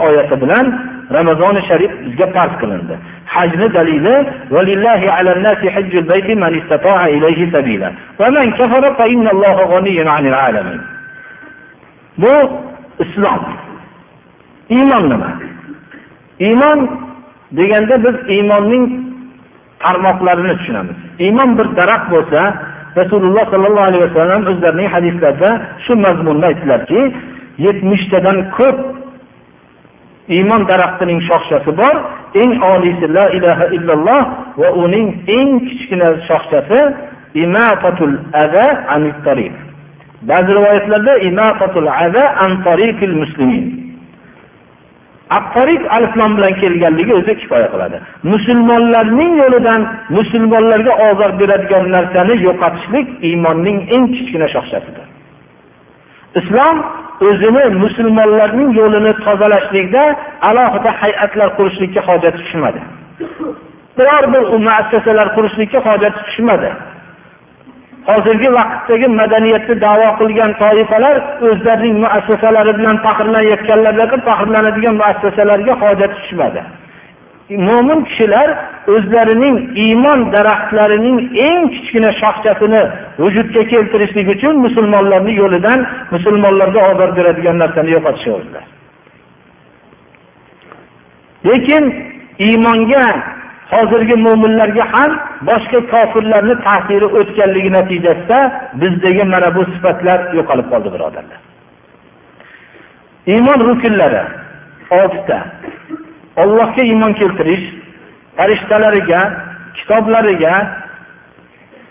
oyati bilan ramazoni sharif bizga farz qilindi. Hajni dalili bu islom. Iymon nima? Iymon deganda biz iymonning tarmoqlarini tushunamiz. Iymon bir daraxt bo'lsa rasululloh sollallohu alayhi vasallam o'zlarining hadislarida shu mazmunni aytdilarki yetmishtadan ko'p iymon daraxtining shoxchasi bor. Eng oliysi la ilaha illalloh va uning eng kichkina shoxchasi imatatul ada anit tariq ba'zi rivoyatlarda imatatul aza an tariqil muslimin Aqtariq aliflom bilan kelganligi o'zi kifoya qiladi. Musulmonlarning yo'lidan musulmonlarga ozor beradigan narsani yo'qotishlik iymonning eng kichkina shoxchasidir. Islom o'zini musulmonlarning yo'lini tozalashlikda alohida hay'atlar qurishlikka hojat tushmadi. Biror bir muassasalar qurishlikka hojat tushmadi. Hozirgi vaqtdagi madaniyatni da'vo qilgan toifalar o'zlarining muassasalari bilan faxrlanayotganlarga faxrlanadigan muassasalarga hojat tushmadi. Mo'min kishilar o'zlarining iymon daraxtlarining eng kichkina shoxchasini vujudga keltirishlik uchun musulmonlarni yo'lidan musulmonlarga ozor beradigan narsani yo'qotishyaptilar lekin iymonga hozirgi mo'minlarga ham boshqa kofirlarni ta'siri o'tganligi natijasida bizdagi mana bu sifatlar yo'qolib qoldi birodarlar. Iymon rukunlari oltita. Ollohga iymon keltirish farishtalariga kitoblariga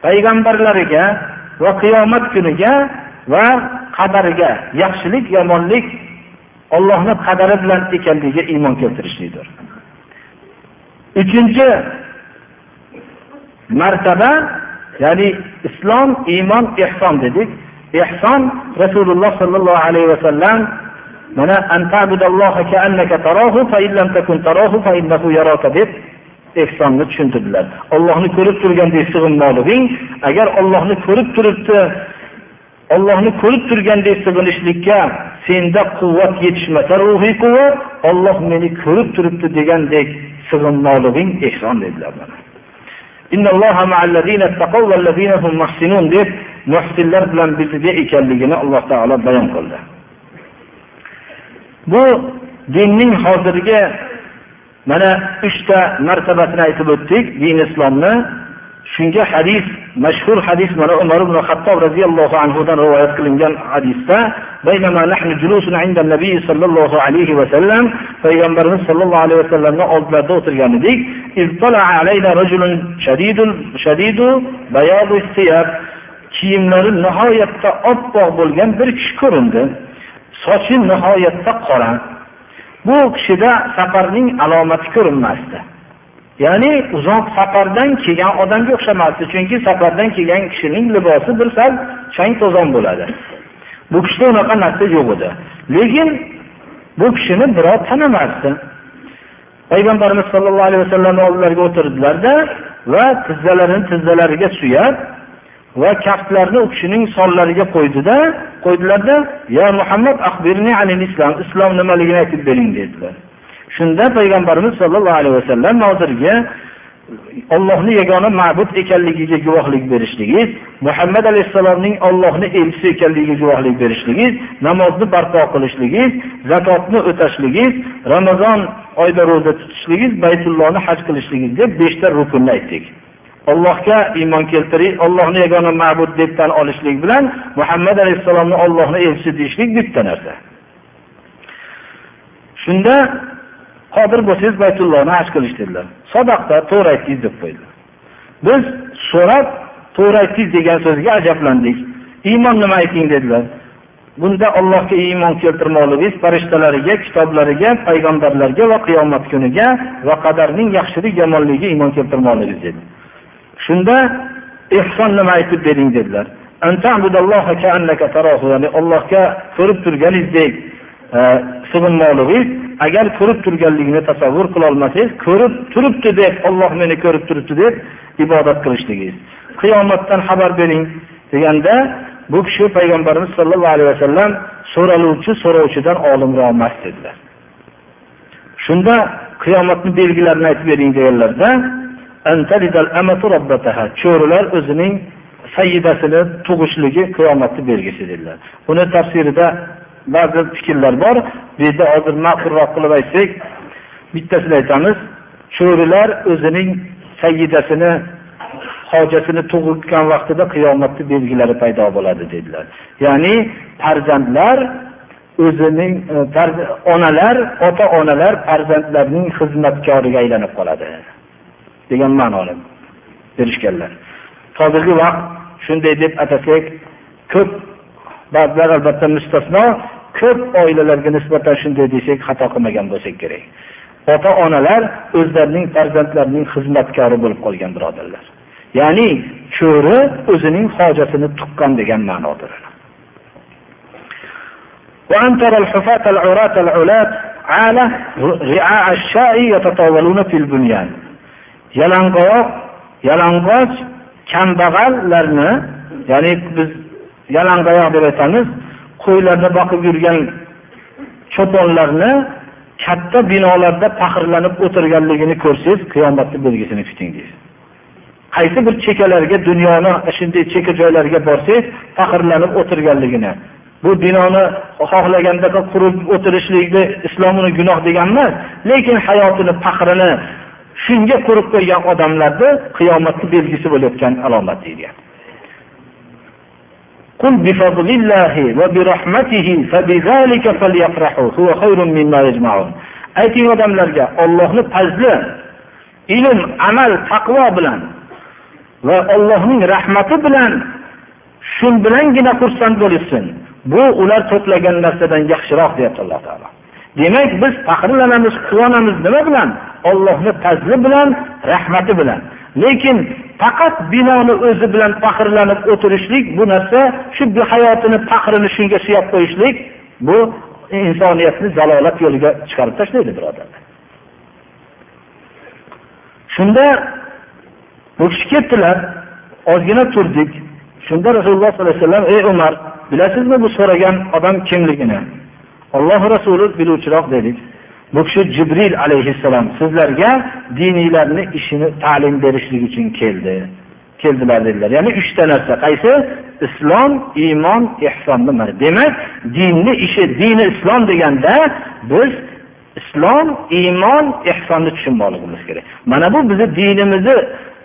payg'ambarlariga va qiyomat kuniga va qadariga yaxshilik yomonlik ollohni qadari bilan ekanligiga iymon keltirishlikdir uchinchi martaba ya'ni islom iymon ehson dedik. Ehson rasululloh sollallohu alayhi vasallam mana deb ehsonni tushuntirdilar. Ollohni ko'rib turgandek sig'inmoqliging agar ollohni ko'rib turibdi ollohni ko'rib turgandek sig'inishlikka senda quvvat yetishmasa ruhiy quvvat olloh meni ko'rib turibdi degandek sig'inmoqliging ehson dedilar deb muhsinlar bilan birga ekanligini alloh taolo bayon qildi. Bu dinning hozirgi mana uchta martabasini aytib o'tdik din islomni shunga hadis mashhur hadis mana umar ibn hattob roziyallohu anhudan rivoyat qilingan hadisda alayhi payg'ambarimiz sollallohu alayhi vasallamni oldilarida o'tirgan edik. Kiyimlari nihoyatda oppoq bo'lgan bir kishi ko'rindi. Sochi nihoyatda qora. Bu kishida safarning alomati ko'rinmasdi. Ya'ni uzoq safardan kelgan odamga o'xshamasdi chunki safardan kelgan kishining libosi bir sal chang to'zon bo'ladi. Bu kishida unaqa narsa yo'q edi. Lekin bu kishini birov tanimasdi. Payg'ambarimiz sollallohu alayhi vasallamni oldilariga o'tirdilarda va tizzalarini tizzalariga suyab va kaftlarini u kishining sonlariga qo'ydida qo'ydilarda ya muhammad islom islom nimaligini aytib bering dedilar. Shunda payg'ambarimiz sollallohu alayhi vasallam nozirga ollohni yagona ma'bud ekanligiga guvohlik berishligingiz muhammad alayhissalomning ollohni elchisi ekanligiga guvohlik berishligingiz namozni barpo qilishligingiz zakotni o'tashligingiz ramazon oyida ro'za tutishligingiz baytullohni haj qilishligingiz deb beshta rukunni aytdik. Allohga iymon keltirish, ollohni yagona ma'bud deb tan olishlik bilan muhammad alayhissalomni ollohni elchisi deyishlik bitta narsa. Shunda Hozir bo'lsangiz baytullohni haj qilish dedilar. Sadaqda to'g'ri aytdingiz deb qo'ydilar. Biz so'rab to'g'ri aytdingiz degan so'ziga ajablandik. Iymon nima ayting dedilar. Bunda allohga iymon keltirmoqligingiz farishtalariga kitoblariga payg'ambarlarga va qiyomat kuniga va qadarning yaxshilik yomonligiga iymon keltirmoqligingiz dedi. Shunda ehson nima aytib bering dedilar. Ya'ni allohga ko'rib turganingizdek e, agar ko'rib turganligini tasavvur qilolmasangiz ko'rib turibdi deb olloh meni ko'rib turibdi deb ibodat qilishligingiz qiyomatdan xabar bering deganda bu kishi payg'ambarimiz sollallohu alayhi vasallam so'raluvchi so'rovchidan olimroq emas dedilar. Shunda qiyomatni belgilarini aytib bering deganlarda cho'rilar o'zining sayyidasini tug'ishligi qiyomatni belgisi dedilar. Buni tafsirida ba'zi fikrlar bor. Bu yerda hozir ma'qulroq qilib aytsak bittasini aytamiz. Cho'rilar o'zining sayyidasini hojasini tug'ilgan vaqtida qiyomatni belgilari paydo bo'ladi dedilar. Ya'ni farzandlar o'zining e, onalar ota onalar farzandlarining xizmatkoriga aylanib qoladi. Degan ma'noni berishganlar. Hozirgi vaqt shunday deb atasak ko'p ba'zilar albatta mustasno ko'p oilalarga nisbatan shunday desak xato qilmagan bo'lsak kerak ota onalar o'zlarining farzandlarining xizmatkori bo'lib qolgan birodarlar ya'ni cho'ri o'zining hojatini tuqqan degan ma'nodir وأن ترى الحفاة العراة العلاة عالة رعاء الشاء يتطاولون في البنيان yalang'oyoq yalang'och kambag'allarni ya'ni biz yalangoyoq deb aytamiz qo'ylarni boqib yurgan cho'ponlarni katta binolarda faxrlanib o'tirganligini ko'rsangiz qiyomatni belgisini kuting deysiz. Qaysi bir chekkalarga dunyoni shunday chekka joylarga borsangiz faxrlanib o'tirganligini bu binoni xohlaganda qurib o'tirishlikni islom uni gunoh degan emas lekin hayotini faxrini shunga qurib qo'ygan odamlarni qiyomatni belgisi bo'layotgan alomat deyilgan. قل بفضل الله وبرحمته فبذلك فليفرحوا هو خير مما يجمعون ayting odamlarga ollohni fazli ilm amal taqvo bilan va ollohning rahmati bilan shu bilangina xursand bo'lishsin bu ular to'plagan narsadan yaxshiroq deyapti alloh taolo demak biz faxrlanamiz quvonamiz nima bilan ollohni fazli bilan rahmati bilan Lekin faqat binoni o'zi bilan faxrlanib o'tirishlik bu narsa shu hayotini faxrini shunga suyab qo'yishlik bu insoniyatni zalolat yo'liga chiqarib tashlaydi birodarlar. Shunda bu kishi ketdilar ozgina turdik. Shunda rasululloh sollallohu alayhi vasallam ey umar bilasizmi bu so'ragan odam kimligini? Olloh rasuli biluvchiroq dedik. Bu kishi jibril alayhissalom sizlarga diniylarni ishini ta'lim berishlik uchun keldi. Keldilar dedilar. Ya'ni uchta narsa. Qaysi? Islom iymon ehsonni demak dinni ishi dini islom deganda biz islom iymon ehsonni tushunmoqligimiz kerak. Mana bu bizni dinimizni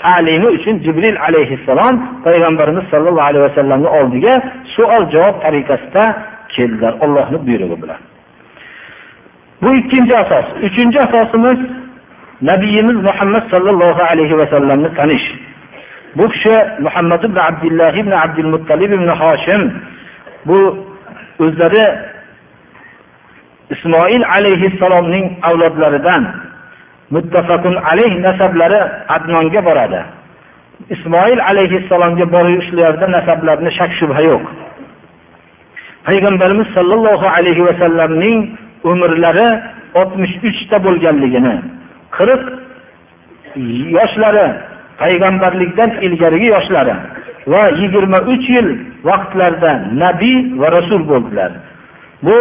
ta'limi uchun jibril alayhissalom payg'ambarimiz sollallohu alayhi vasallamni oldiga savol javob tariqasida keldilar. Ollohni buyrug'i bilan. Bu ikkinchi asos. Uchinchi asosimiz nabiyimiz muhammad sollallohu alayhi vasallamni tanish. Bu kishi muhammad ibn abdulloh ibn abdul muttalib ibn hoshim bu o'zlari ismoil alayhissalomning avlodlaridan muttafaqun alayh nasablari adnonga boradi. Ismoil alayhissalomga borishlarida nasablarni shak shubha yo'q. Payg'ambarimiz sollallohu alayhi vasallamning umrlari oltmish uchta bo'lganligini qirq yoshlari payg'ambarlikdan ilgarigi yoshlari va yigirma uch yil vaqtlarida nabiy va rasul bo'ldilar. Bu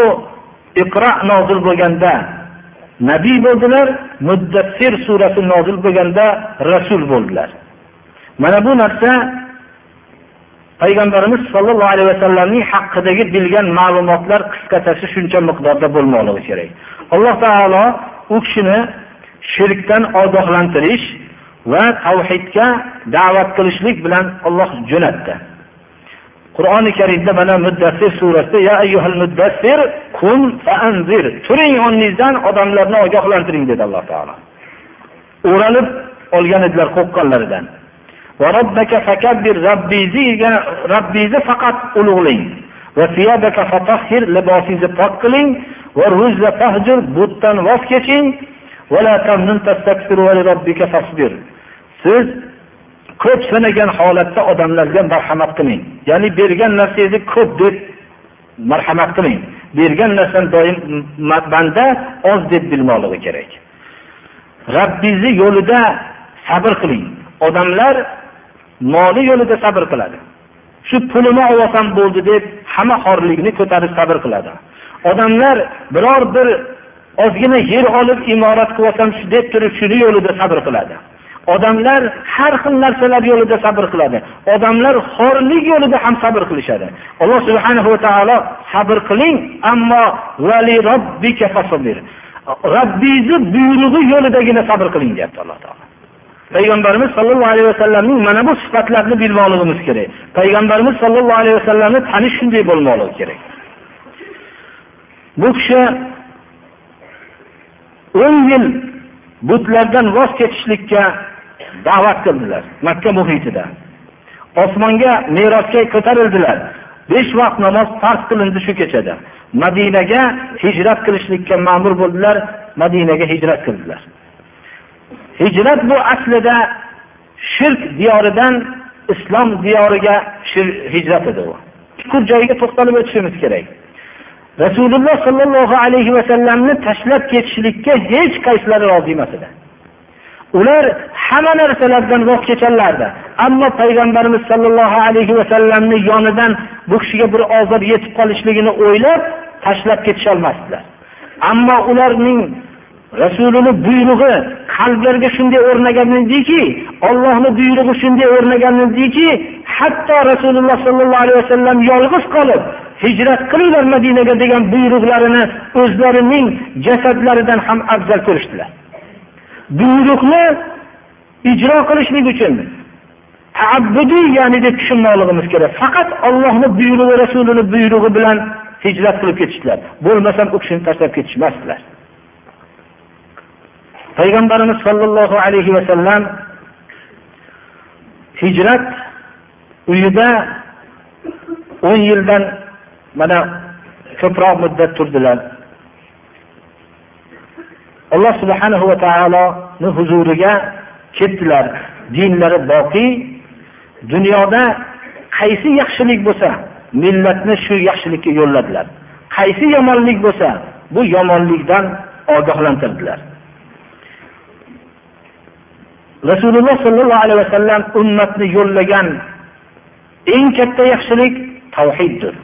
iqro nozil bo'lganda nabiy bo'ldilar muddassir surasi nozil bo'lganda rasul bo'ldilar. Mana bu narsa payg'ambarimiz sollallohu alayhi vasallamning haqidagi bilgan ma'lumotlar qisqachasi shuncha miqdorda bo'lmoqligi kerak. Alloh taolo u kishini shirkdan ogohlantirish va tavhidga da'vat qilishlik bilan olloh jo'natdi. Qur'oni karimda mana muddassir surasida ya ayyuhal muddassir kun faanzir. Turing o'rningizdan odamlarni ogohlantiring dedi alloh taolo. O'ralib olgan edilar qo'rqqanlaridan. Robbingizni faqat ulug'lang libosingizni pok qiling. Butdan voz keching. Siz ko'p sanagan holatda odamlarga marhamat qilmang ya'ni bergan narsangizni ko'p deb marhamat qilmang bergan narsani doim banda oz deb bilmoqligi kerak. Robbingizni yo'lida sabr qiling. Odamlar moli yo'lida sabr qiladi. Shu pulini olsam bo'ldi deb hamma xorlikni ko'tarib sabr qiladi. Odamlar biror bir ozgina yer olib imorat qilib olsam deb turib shuni yo'lida sabr qiladi. Odamlar har xil narsalar yo'lida sabr qiladi. Odamlar xorlik yo'lida ham sabr qilishadi. Alloh subhanahu va taolo sabr qiling ammo robbingizni buyrug'i yo'lidagina sabr qiling deyapti alloh taolo. Payg'ambarimiz sollallohu alayhi vasallamning mana bu sifatlarini bilmoqligimiz kerak. Payg'ambarimiz sollallohu alayhi vasallamni tanish shunday bo'lmoqligi kerak. Bu kishi o'n yil butlardan voz kechishlikka da'vat qildilar makka muhitida. Osmonga merosga ko'tarildilar. Besh vaqt namoz farz qilindi shu kechada. Madinaga hijrat qilishlikka ma'mur bo'ldilar madinaga hijrat qildilar. Hijrat bu aslida shirk diyoridan islom diyoriga hijrat edi u. Chuqur joyiga to'xtalib o'tishimiz kerak. Rasululloh sollallohu alayhi vasallamni tashlab ketishlikka hech qaysilari rozi emas edi. Ular hamma narsalardan voz kecharlardi ammo payg'ambarimiz sollallohu alayhi vasallamni yonidan bu kishiga bir ozor yetib qolishligini o'ylab tashlab ketisholmasdilar ammo ularning rasulini buyrug'i qalblarga shunday o'rnagan ediki ollohni buyrug'i shunday o'rnagan ediki hatto rasululloh sollallohu alayhi vasallam yolg'iz qolib hijrat qilinglar madinaga degan buyruqlarini o'zlarining jasadlaridan ham afzal ko'rishdilar. Buyruqni ijro qilishlik uchun taabbudiy ya'ni deb tushunmoqligimiz kerak. Faqat ollohni buyrug'i rasulini buyrug'i bilan hijrat qilib ketishdilar. Bo'lmasam u kishini tashlab ketishmasdilar. Payg'ambarimiz sollallohu alayhi vasallam hijrat uyida o'n yildan mana ko'proq muddat turdilar. Alloh subhanahu va taoloni huzuriga ketdilar dinlari boqiy. Dunyoda qaysi yaxshilik bo'lsa millatni shu yaxshilikka yo'lladilar. Qaysi yomonlik bo'lsa bu yomonlikdan ogohlantirdilar. Rasululloh sollallohu alayhi vasallam ummatni yo'llagan eng katta yaxshilik tavhiddir.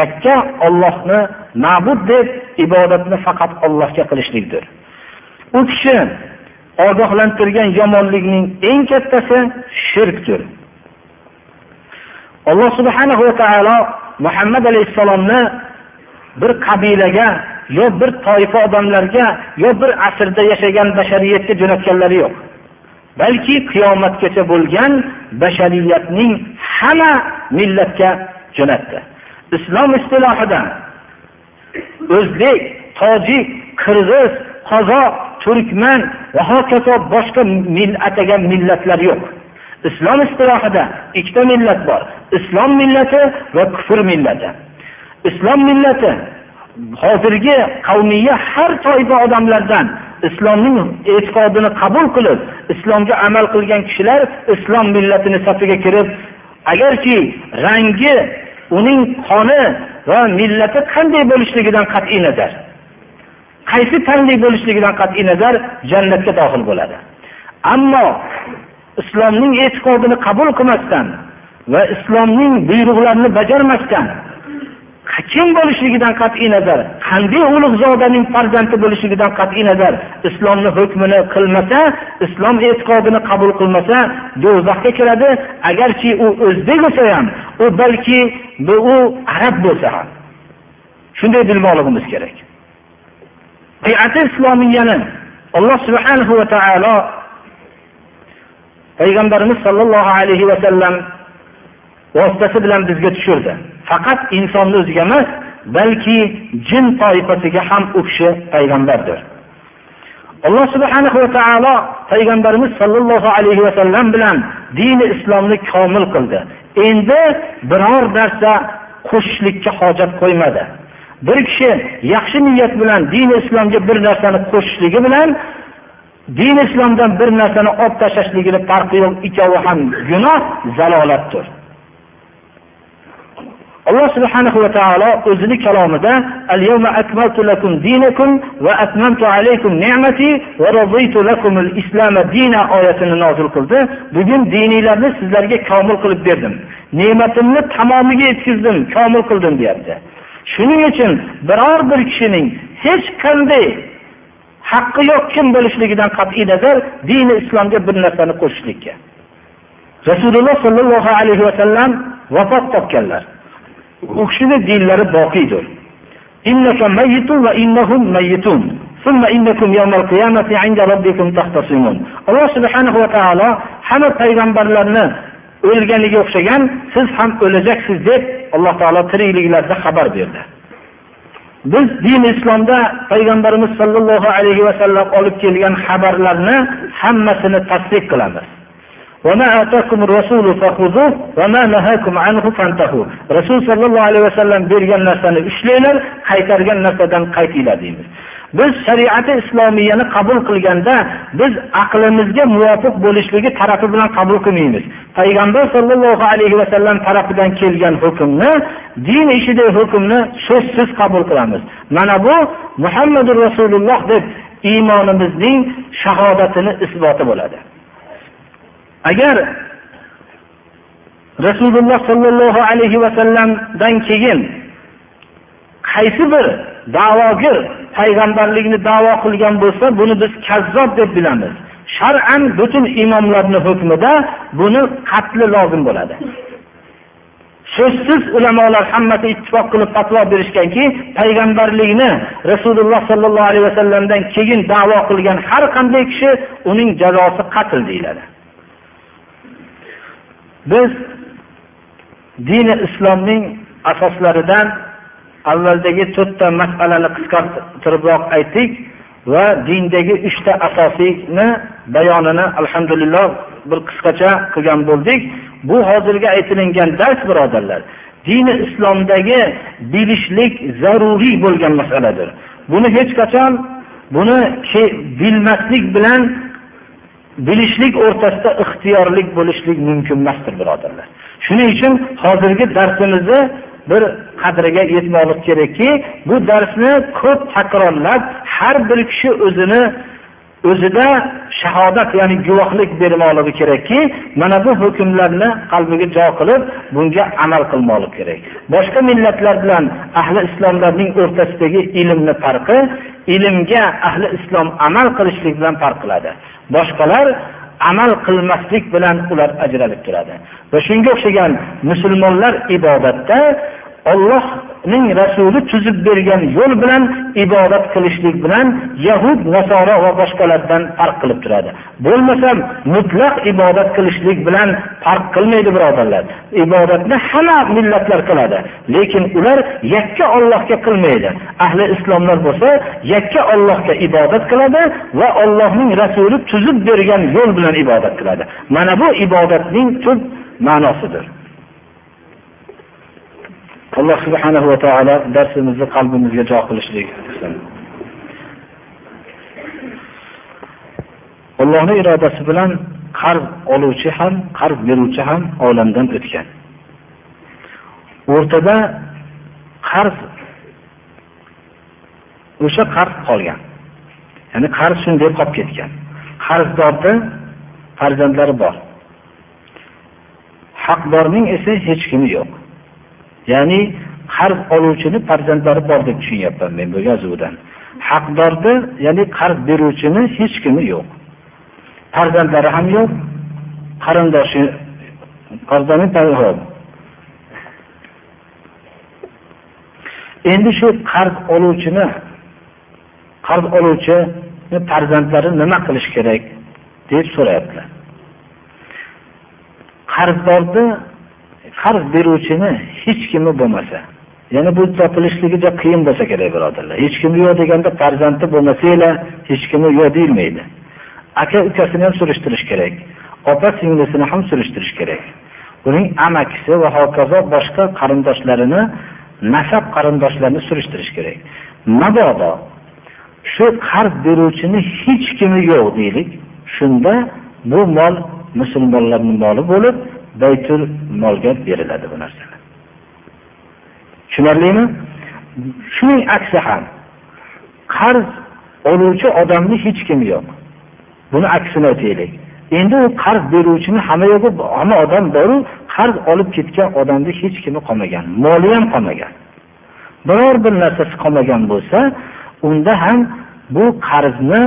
Yakka ollohni ma'bud deb ibodatni faqat ollohga qilishlikdir. U kishi ogohlantirgan yomonlikning eng kattasi shirkdir. Alloh subhanahu va taolo muhammad alayhissalomni bir qabilaga yo bir toifa odamlarga yo bir asrda yashagan bashariyatga jo'natganlari yo'q. Balki qiyomatgacha bo'lgan bashariyatning hamma millatga jo'natdi. Islom istilohida o'zbek tojik qirg'iz qozoq turkman va hokazo boshqa mil atagan millatlar yo'q. Islom istilohida ikkita millat bor. Islom millati va kufr millati. Islom millati hozirgi qavmiya har toifa odamlardan islomning e'tiqodini qabul qilib islomga amal qilgan kishilar islom millatini safiga kirib agarki rangi uning qoni va millati qanday bo'lishligidan qat'iy nazar qaysi tanli bo'lishligidan qat'iy nazar jannatga dohil bo'ladi. Ammo islomning e'tiqodini qabul qilmasdan va islomning buyruqlarini bajarmasdan kim bo'lishligidan qat'iy nazar qanday ulug'zodaning farzandi bo'lishligidan qat'iy nazar islomni hukmini qilmasa islom e'tiqodini qabul qilmasa do'zaxga kiradi. Agarchi u o'zbek bo'lsa ham u balki u arab bo'lsa ham. Shunday bilmoqligimiz kerak. Bayati islomiyani alloh subhanahu va taolo payg'ambarimiz sollallohu alayhi vasallam vositasi bilan bizga tushirdi. Faqat insonni o'ziga emas balki jin toifasiga ham u kishi payg'ambardir. Alloh subhanahu va taolo payg'ambarimiz sollallohu alayhi vasallam bilan dini islomni komil qildi. Endi biror narsa qo'shishlikka hojat qo'ymadi. Bir kishi yaxshi niyat bilan dini islomga bir narsani qo'shishligi bilan din islomdan bir narsani olib tashlashligini farqi yo'q ikkovi ham gunoh zalolatdir. Alloh subhanahu va taolo o'zini kalomida al-yawma akmaltu lakum dinakum va atmamtu alaykum ni'mati va raditu lakum al-islam dina oyatini nozil qildi. Bugun dininglarni sizlarga komil qilib berdim. Ne'matimni tamomiga yetkazdim, komil qildim deyapti. Shuning uchun biror bir kishining hech qanday haqqi yo'q kim bo'lishligidan qat'iy nazar dini islomga bir narsani qo'shishlikka. Rasululloh sollallohu alayhi vasallam vafot topganlar. u kishini dinlari boqiydir. Alloh subhanahu va taolo hamma payg'ambarlarni o'lganiga o'xshagan siz ham o'lajaksiz deb alloh taolo tirikliklarida xabar berdi. Biz din islomda payg'ambarimiz sollallohu alayhi vasallam olib kelgan xabarlarni hammasini tasdiq qilamiz. Rasul sollallohu alayhi vasallam bergan narsani ushlanglar qaytargan narsadan qaytinglar deymiz biz shariati islomiyani qabul qilganda biz aqlimizga muvofiq bo'lishligi tarafi bilan qabul qilmaymiz. Payg'ambar sollallohu alayhi vasallam tarafidan kelgan hukmni din ishidagi hukmni so'zsiz qabul qilamiz. Mana bu muhammadu rasululloh deb iymonimizning shahodatini isboti bo'ladi. Agar rasululloh sollallohu alayhi vasallamdan keyin qaysi bir da'vogir payg'ambarlikni da'vo qilgan bo'lsa buni biz kazzob deb bilamiz. Shar'an butun imomlarni hukmida buni qatli lozim bo'ladi. So'zsiz ulamolar hammasi ittifoq qilib fatvo berishganki payg'ambarlikni rasululloh sollallohu alayhi vasallamdan keyin da'vo qilgan har qanday kishi uning jazosi qatl deyiladi. Biz dini islomning asoslaridan avvaldagi to'rtta masalani qisqartiribroq aytdik va dindagi uchta asosiyni bayonini alhamdulillah bir qisqacha qilgan bo'ldik. Bu hozirgi aytilingan dars birodarlar dini islomdagi bilishlik zaruriy bo'lgan masaladir. Buni hech qachon buni bilmaslik bilan bilishlik o'rtasida ixtiyorlik bo'lishlik mumkin emasdir birodarlar. Shuning uchun hozirgi darsimizni bir qadriga yetmoqlik kerakki bu darsni ko'p takrorlab har bir kishi o'zini o'zida shahodat ya'ni guvohlik bermoqligi kerakki mana bu hukmlarni qalbiga jo qilib bunga amal qilmoqlik kerak. Boshqa millatlar bilan ahli islomlarning o'rtasidagi ilmni farqi ilmga ahli islom amal qilishlik bilan farq qiladi. Boshqalar amal qilmaslik bilan ular ajralib turadi. Va shunga o'xshagan musulmonlar ibodatda ollohning rasuli tuzib bergan yo'l bilan ibodat qilishlik bilan yahud nasoro va boshqalardan farq qilib turadi. Bo'lmasam mutlaq ibodat qilishlik bilan farq qilmaydi birodarlar. Ibodatni hamma millatlar qiladi lekin ular yakka ollohga qilmaydi. Ahli islomlar bo'lsa yakka ollohga ibodat qiladi va ollohning rasuli tuzib bergan yo'l bilan ibodat qiladi. Mana bu ibodatning tub ma'nosidir. Alloh subhanahu va taolo darsimizni qalbimizga jo qilishlik allohni irodasi bilan qarz oluvchi ham qarz beruvchi ham olamdan o'tgan. O'rtada qarz o'sha qarz qolgan. Ya'ni qarz shunday qolib ketgan. Qarzdorni farzandlari bor. Haqdorning esa hech kimi yo'q. Ya'ni qarz oluvchini farzandlari bor deb tushunyapman men bu yozuvdan haqdorni ya'ni qarz beruvchini hech kimi yo'q. Farzandlari ham yo'q qarindoshi endi shu qarz oluvchini qarz oluvchini farzandlari nima qilish kerak deb so'rayaptilar. Qarzdorni qarz beruvchini hech kimi bo'lmasa ya'ni bu topilishligi juda qiyin bo'lsa kerak birodarlar. Hech kimi yo'q deganda farzandi bo'lmasanglar hech kimi yo'q deyilmaydi. Aka ukasini ham surishtirish kerak opa singlisini ham surishtirish kerak. Uning amakisi va hokazo boshqa qarindoshlarini nasab qarindoshlarini surishtirish kerak. Mabodo shu qarz beruvchini hech kimi yo'q deylik shunda bu mol musulmonlarni moli bo'lib baytul molga beriladi bu narsa. Tushunarlimi? Shuning aksi ham qarz oluvchi odamni hech kimi yo'q. Buni aksini aytaylik. Endi u qarz beruvchini hamma yo'q hamma odam boru qarz olib ketgan odamni hech kimi qolmagan moli ham qolmagan. Biror bir narsasi qolmagan bo'lsa unda ham bu qarzni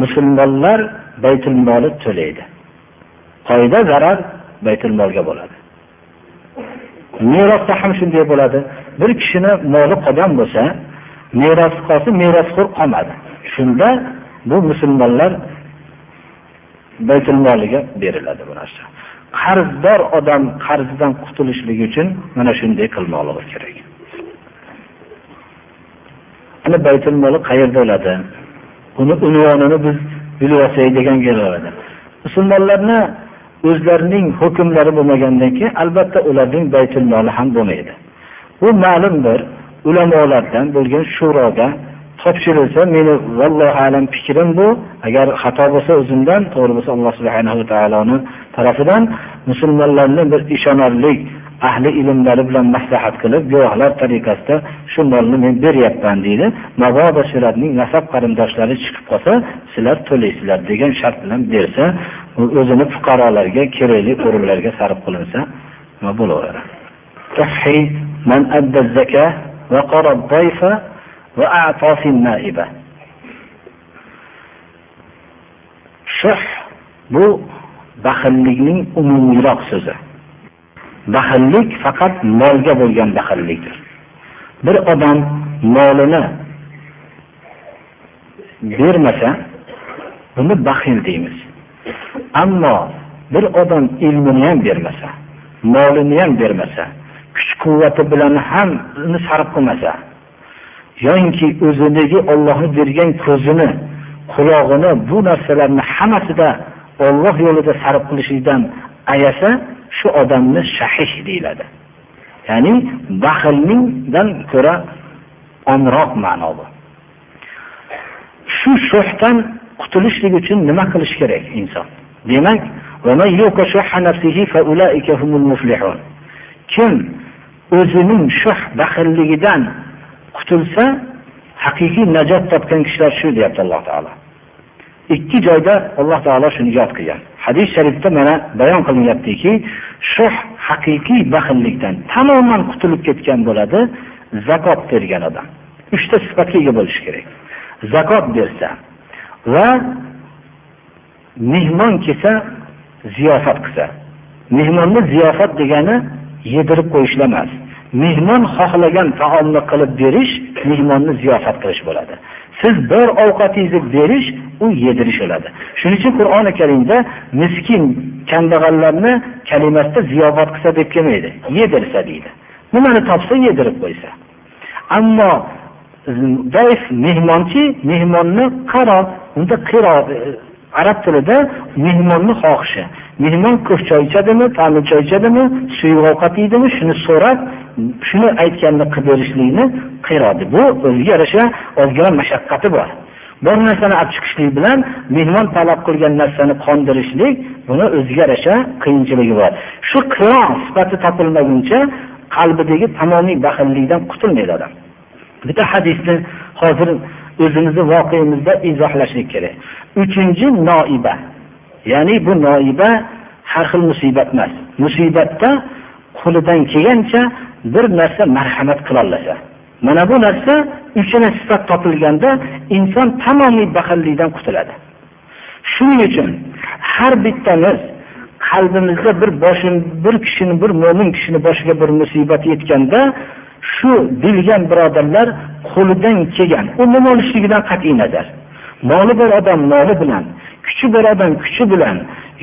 musulmonlar baytul moli to'laydi. Foyda zarar baytul molga bo'ladi. Merosda ham shunday bo'ladi. Bir kishini moli qolgan bo'lsa meros qolsa merosxo'r qolmadi. Shunda bu musulmonlar baytul moliga beriladi bu narsa. Qarzdor odam qarzidan qutulishligi uchun mana shunday qilmoqligi kerak. Ana baytul moli qayerda bo'ladi uni unvonini biz bilib olsak degan musulmonlarni o'zlarining hukmlari bo'lmagandan keyin albatta ularning baytul moli ham bo'lmaydi. Bu ma'lum bir ulamolardan bo'lgan shuroda topshirilsa meni vallohu alam fikrim bu. Agar xato bo'lsa o'zimdan to'g'ri bo'lsa alloh subhanahu taoloni tarafidan musulmonlarni bir ishonarli ahli ilmlari bilan maslahat qilib guvohlar tariqasida shu molni men beryapman deydi. Mabodo shularning nasab qarindoshlari chiqib qolsa sizlar to'laysizlar degan shart bilan bersa o'zini fuqarolarga kerakli o'rinlarga sarf qilinsa nima bo'laveradi? Shuh bu baxillikning umumiyroq so'zi. Baxillik faqat molga bo'lgan baxillikdir. Bir odam molini bermasa buni baxil deymiz. Ammo bir odam ilmini ham bermasa molini ham bermasa kuch quvvati bilan ham sarf qilmasa yoinki o'zidagi ollohni bergan ko'zini qulog'ini bu narsalarni hammasida olloh yo'lida sarf qilishlikdan ayasa shu odamni shahih deyiladi. Ya'ni baxilningdan ko'ra onroq ma'no bu. Shu shuhdan qutulishlik uchun nima qilish kerak inson? Demak kim o'zining shuh baxilligidan qutulsa haqiqiy najot topgan kishilar shu deyapti alloh taolo. Ikki joyda alloh taolo shuni yod qilgan. Hadis sharifda mana bayon qilinyaptiki shuh haqiqiy baxillikdan tamoman qutulib ketgan bo'ladi zakot bergan odam. Uchta sifatga ega bo'lishi kerak. Zakot bersa va mehmon kelsa ziyofat qilsa. Mehmonni ziyofat degani yedirib qo'yishlar emas. Mehmon xohlagan taomni qilib berish mehmonni ziyofat qilish bo'ladi. Siz bir ovqatingizni berish u yedirish bo'ladi. Shuning uchun qur'oni karimda miskin kambag'allarni kalimasida ziyofat qilsa deb kelmaydi. Yedirsa deydi. Nimani topsa yedirib qo'ysa. Ammo zaif mehmonchi mehmonni qaro unda qiro e, arab tilida mehmonni xohishi. Mehmon ko'p choy ichadimi ta'mli choy ichadimi suyuq ovqat yeydimi shuni so'rab shuni aytganini qilib berishlikni qirodi bu o'ziga yarasha ozgina mashaqqati bor. Bir narsani olib chiqishlik bilan mehmon talab qilgan narsani qondirishlik buni o'ziga yarasha qiyinchiligi bor. Shu qiro sifati topilmaguncha qalbidagi tamomiy baxillikdan qutulmaydi odam. Bitta hadisni hozir o'zimizni voqeimizda izohlashlik kerak. Uchinchi noiba. Ya'ni bu noiba har xil musibat emas. Musibatda qo'lidan kelgancha bir narsa marhamat qilolasa mana bu narsa uchala sifat topilganda inson tamomiy baxillikdan qutuladi. Shuning uchun har bittamiz qalbimizda bir boshim bir kishini bir mo'min kishini boshiga bir musibat yetganda shu bilgan birodarlar qo'lidan kelgan. U nima olishligidan qat'iy nazar. Moli bor odam moli bilan kuchi bor odam kuchi bilan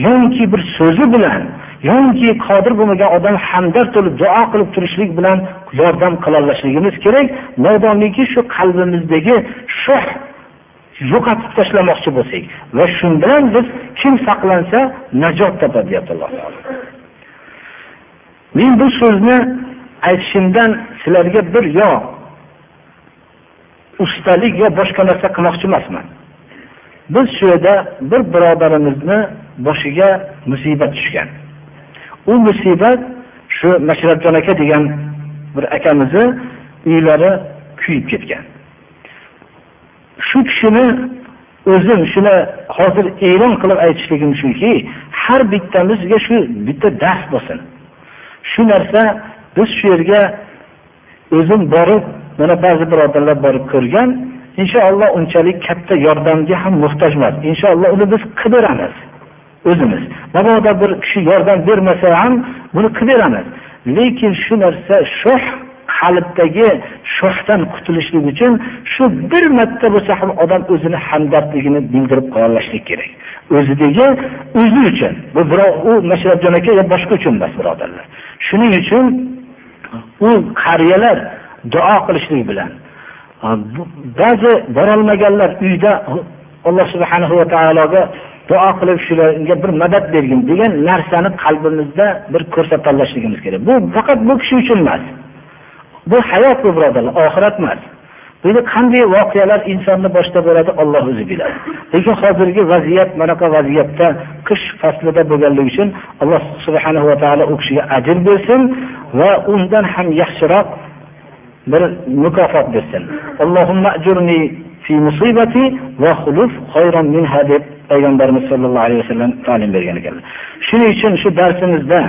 yoki bir so'zi bilan yoki qodir bo'lmagan odam hamdard bo'lib duo qilib turishlik bilan yordam qilolishligimiz kerak. Modomiki shu qalbimizdagi shuh yo'qotib tashlamoqchi bo'lsak va shundan biz kim saqlansa najot topadi deyapti alloh taolo. Men bu so'zni aytishimdan sizlarga bir yo ustalik yo boshqa narsa qilmoqchi emasman. Biz shu yerda bir birodarimizni boshiga musibat tushgan. U musibat shu mashrabjon aka degan bir akamizni uylari kuyib ketgan. Shu kishini o'zim shuni hozir e'lon qilib aytishligim shuki har bittamizga shu bitta dars bo'lsin. Shu narsa biz shu yerga o'zim borib mana ba'zi birodarlar borib ko'rgan inshaalloh unchalik katta yordamga ham muhtoj emas inshaalloh uni biz qilib beramiz o'zimiz. Mabodo bir kishi yordam bermasa ham buni qilib beramiz. Lekin shu narsa shoh qalbdagi shohdan qutulishlik uchun shu bir marta bo'lsa ham odam o'zini hamdardligini bildirib qo'yolishlik kerak. O'zidagi o'zi uchun. Bu birov u mashrabjon aka yo boshqa uchun emas birodarlar. Shuning uchun u qariyalar duo qilishlik bilan. Ba'zi borolmaganlar uyda alloh subhanahu va taologa duo qilib shularga bir madad bergin degan narsani qalbimizda bir ko'rsatolishligimiz kerak. Bu faqat bu kishi uchun emas. Bu hayot bu birodarlar oxirat emas. Buni qanday voqealar insonni boshida bo'ladi olloh o'zi biladi. Lekin hozirgi vaziyat manaqa vaziyatda qish faslida bo'lganligi uchun alloh subhanahu va taolo u kishiga ajr bersin va undan ham yaxshiroq bir mukofot bersin. Allohumma ajurni fi musibati va xuluf khayran minha deb payg'ambarimiz sollallohu alayhi vasallam ta'lim bergan ekanlar shuning uchun shu darsimizda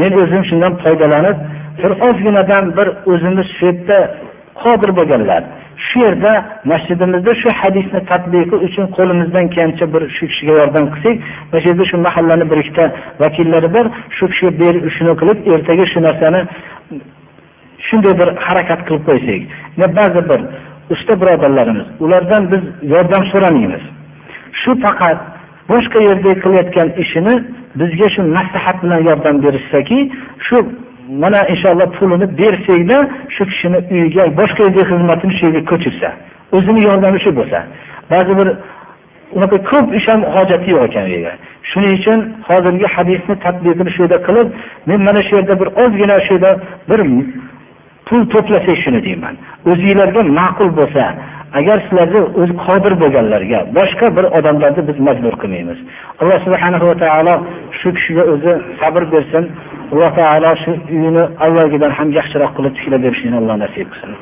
men o'zim shundan foydalanib bir ozginadan bir o'zimiz shu yerda qodir bo'lganlar. Shu yerda masjidimizda shu hadisni tadbiqi uchun qo'limizdan kelgancha bir shu kishiga yordam qilsak mana shu yerda shu mahallani bir ikkita vakillari bor. Shu kishiga berib shuni qilib ertaga shu narsani shunday bir harakat qilib qo'ysak. Ba'zi bir usta birodarlarimiz ulardan biz yordam so'ramaymiz. Shu faqat boshqa yerda qilayotgan ishini bizga shu maslahat bilan yordam berishsaki shu mana inshaalloh pulini bersanglar shu kishini uyiga boshqa yerga xizmatini shu yerga ko'chirsa o'zini yordami shu bo'lsa. Ba'zi bir unaqa ko'p ish ham hojati yo'q ekan u yerga. Shuning uchun hozirgi hadisni tadbiqini shu yerda qilib men mana shu yerda bir ozgina shu yerda bir pul to'plasak shuni deyman. O'zinglarga ma'qul bo'lsa agar sizlarni o'zi qodir bo'lganlarga boshqa bir odamlarni biz majbur qilmaymiz. Alloh subhana va taolo shu kishiga o'zi sabr bersin. Alloh taolo shu uyini avvalgidan ham yaxshiroq qilib tiklab berishini alloh nasib qilsin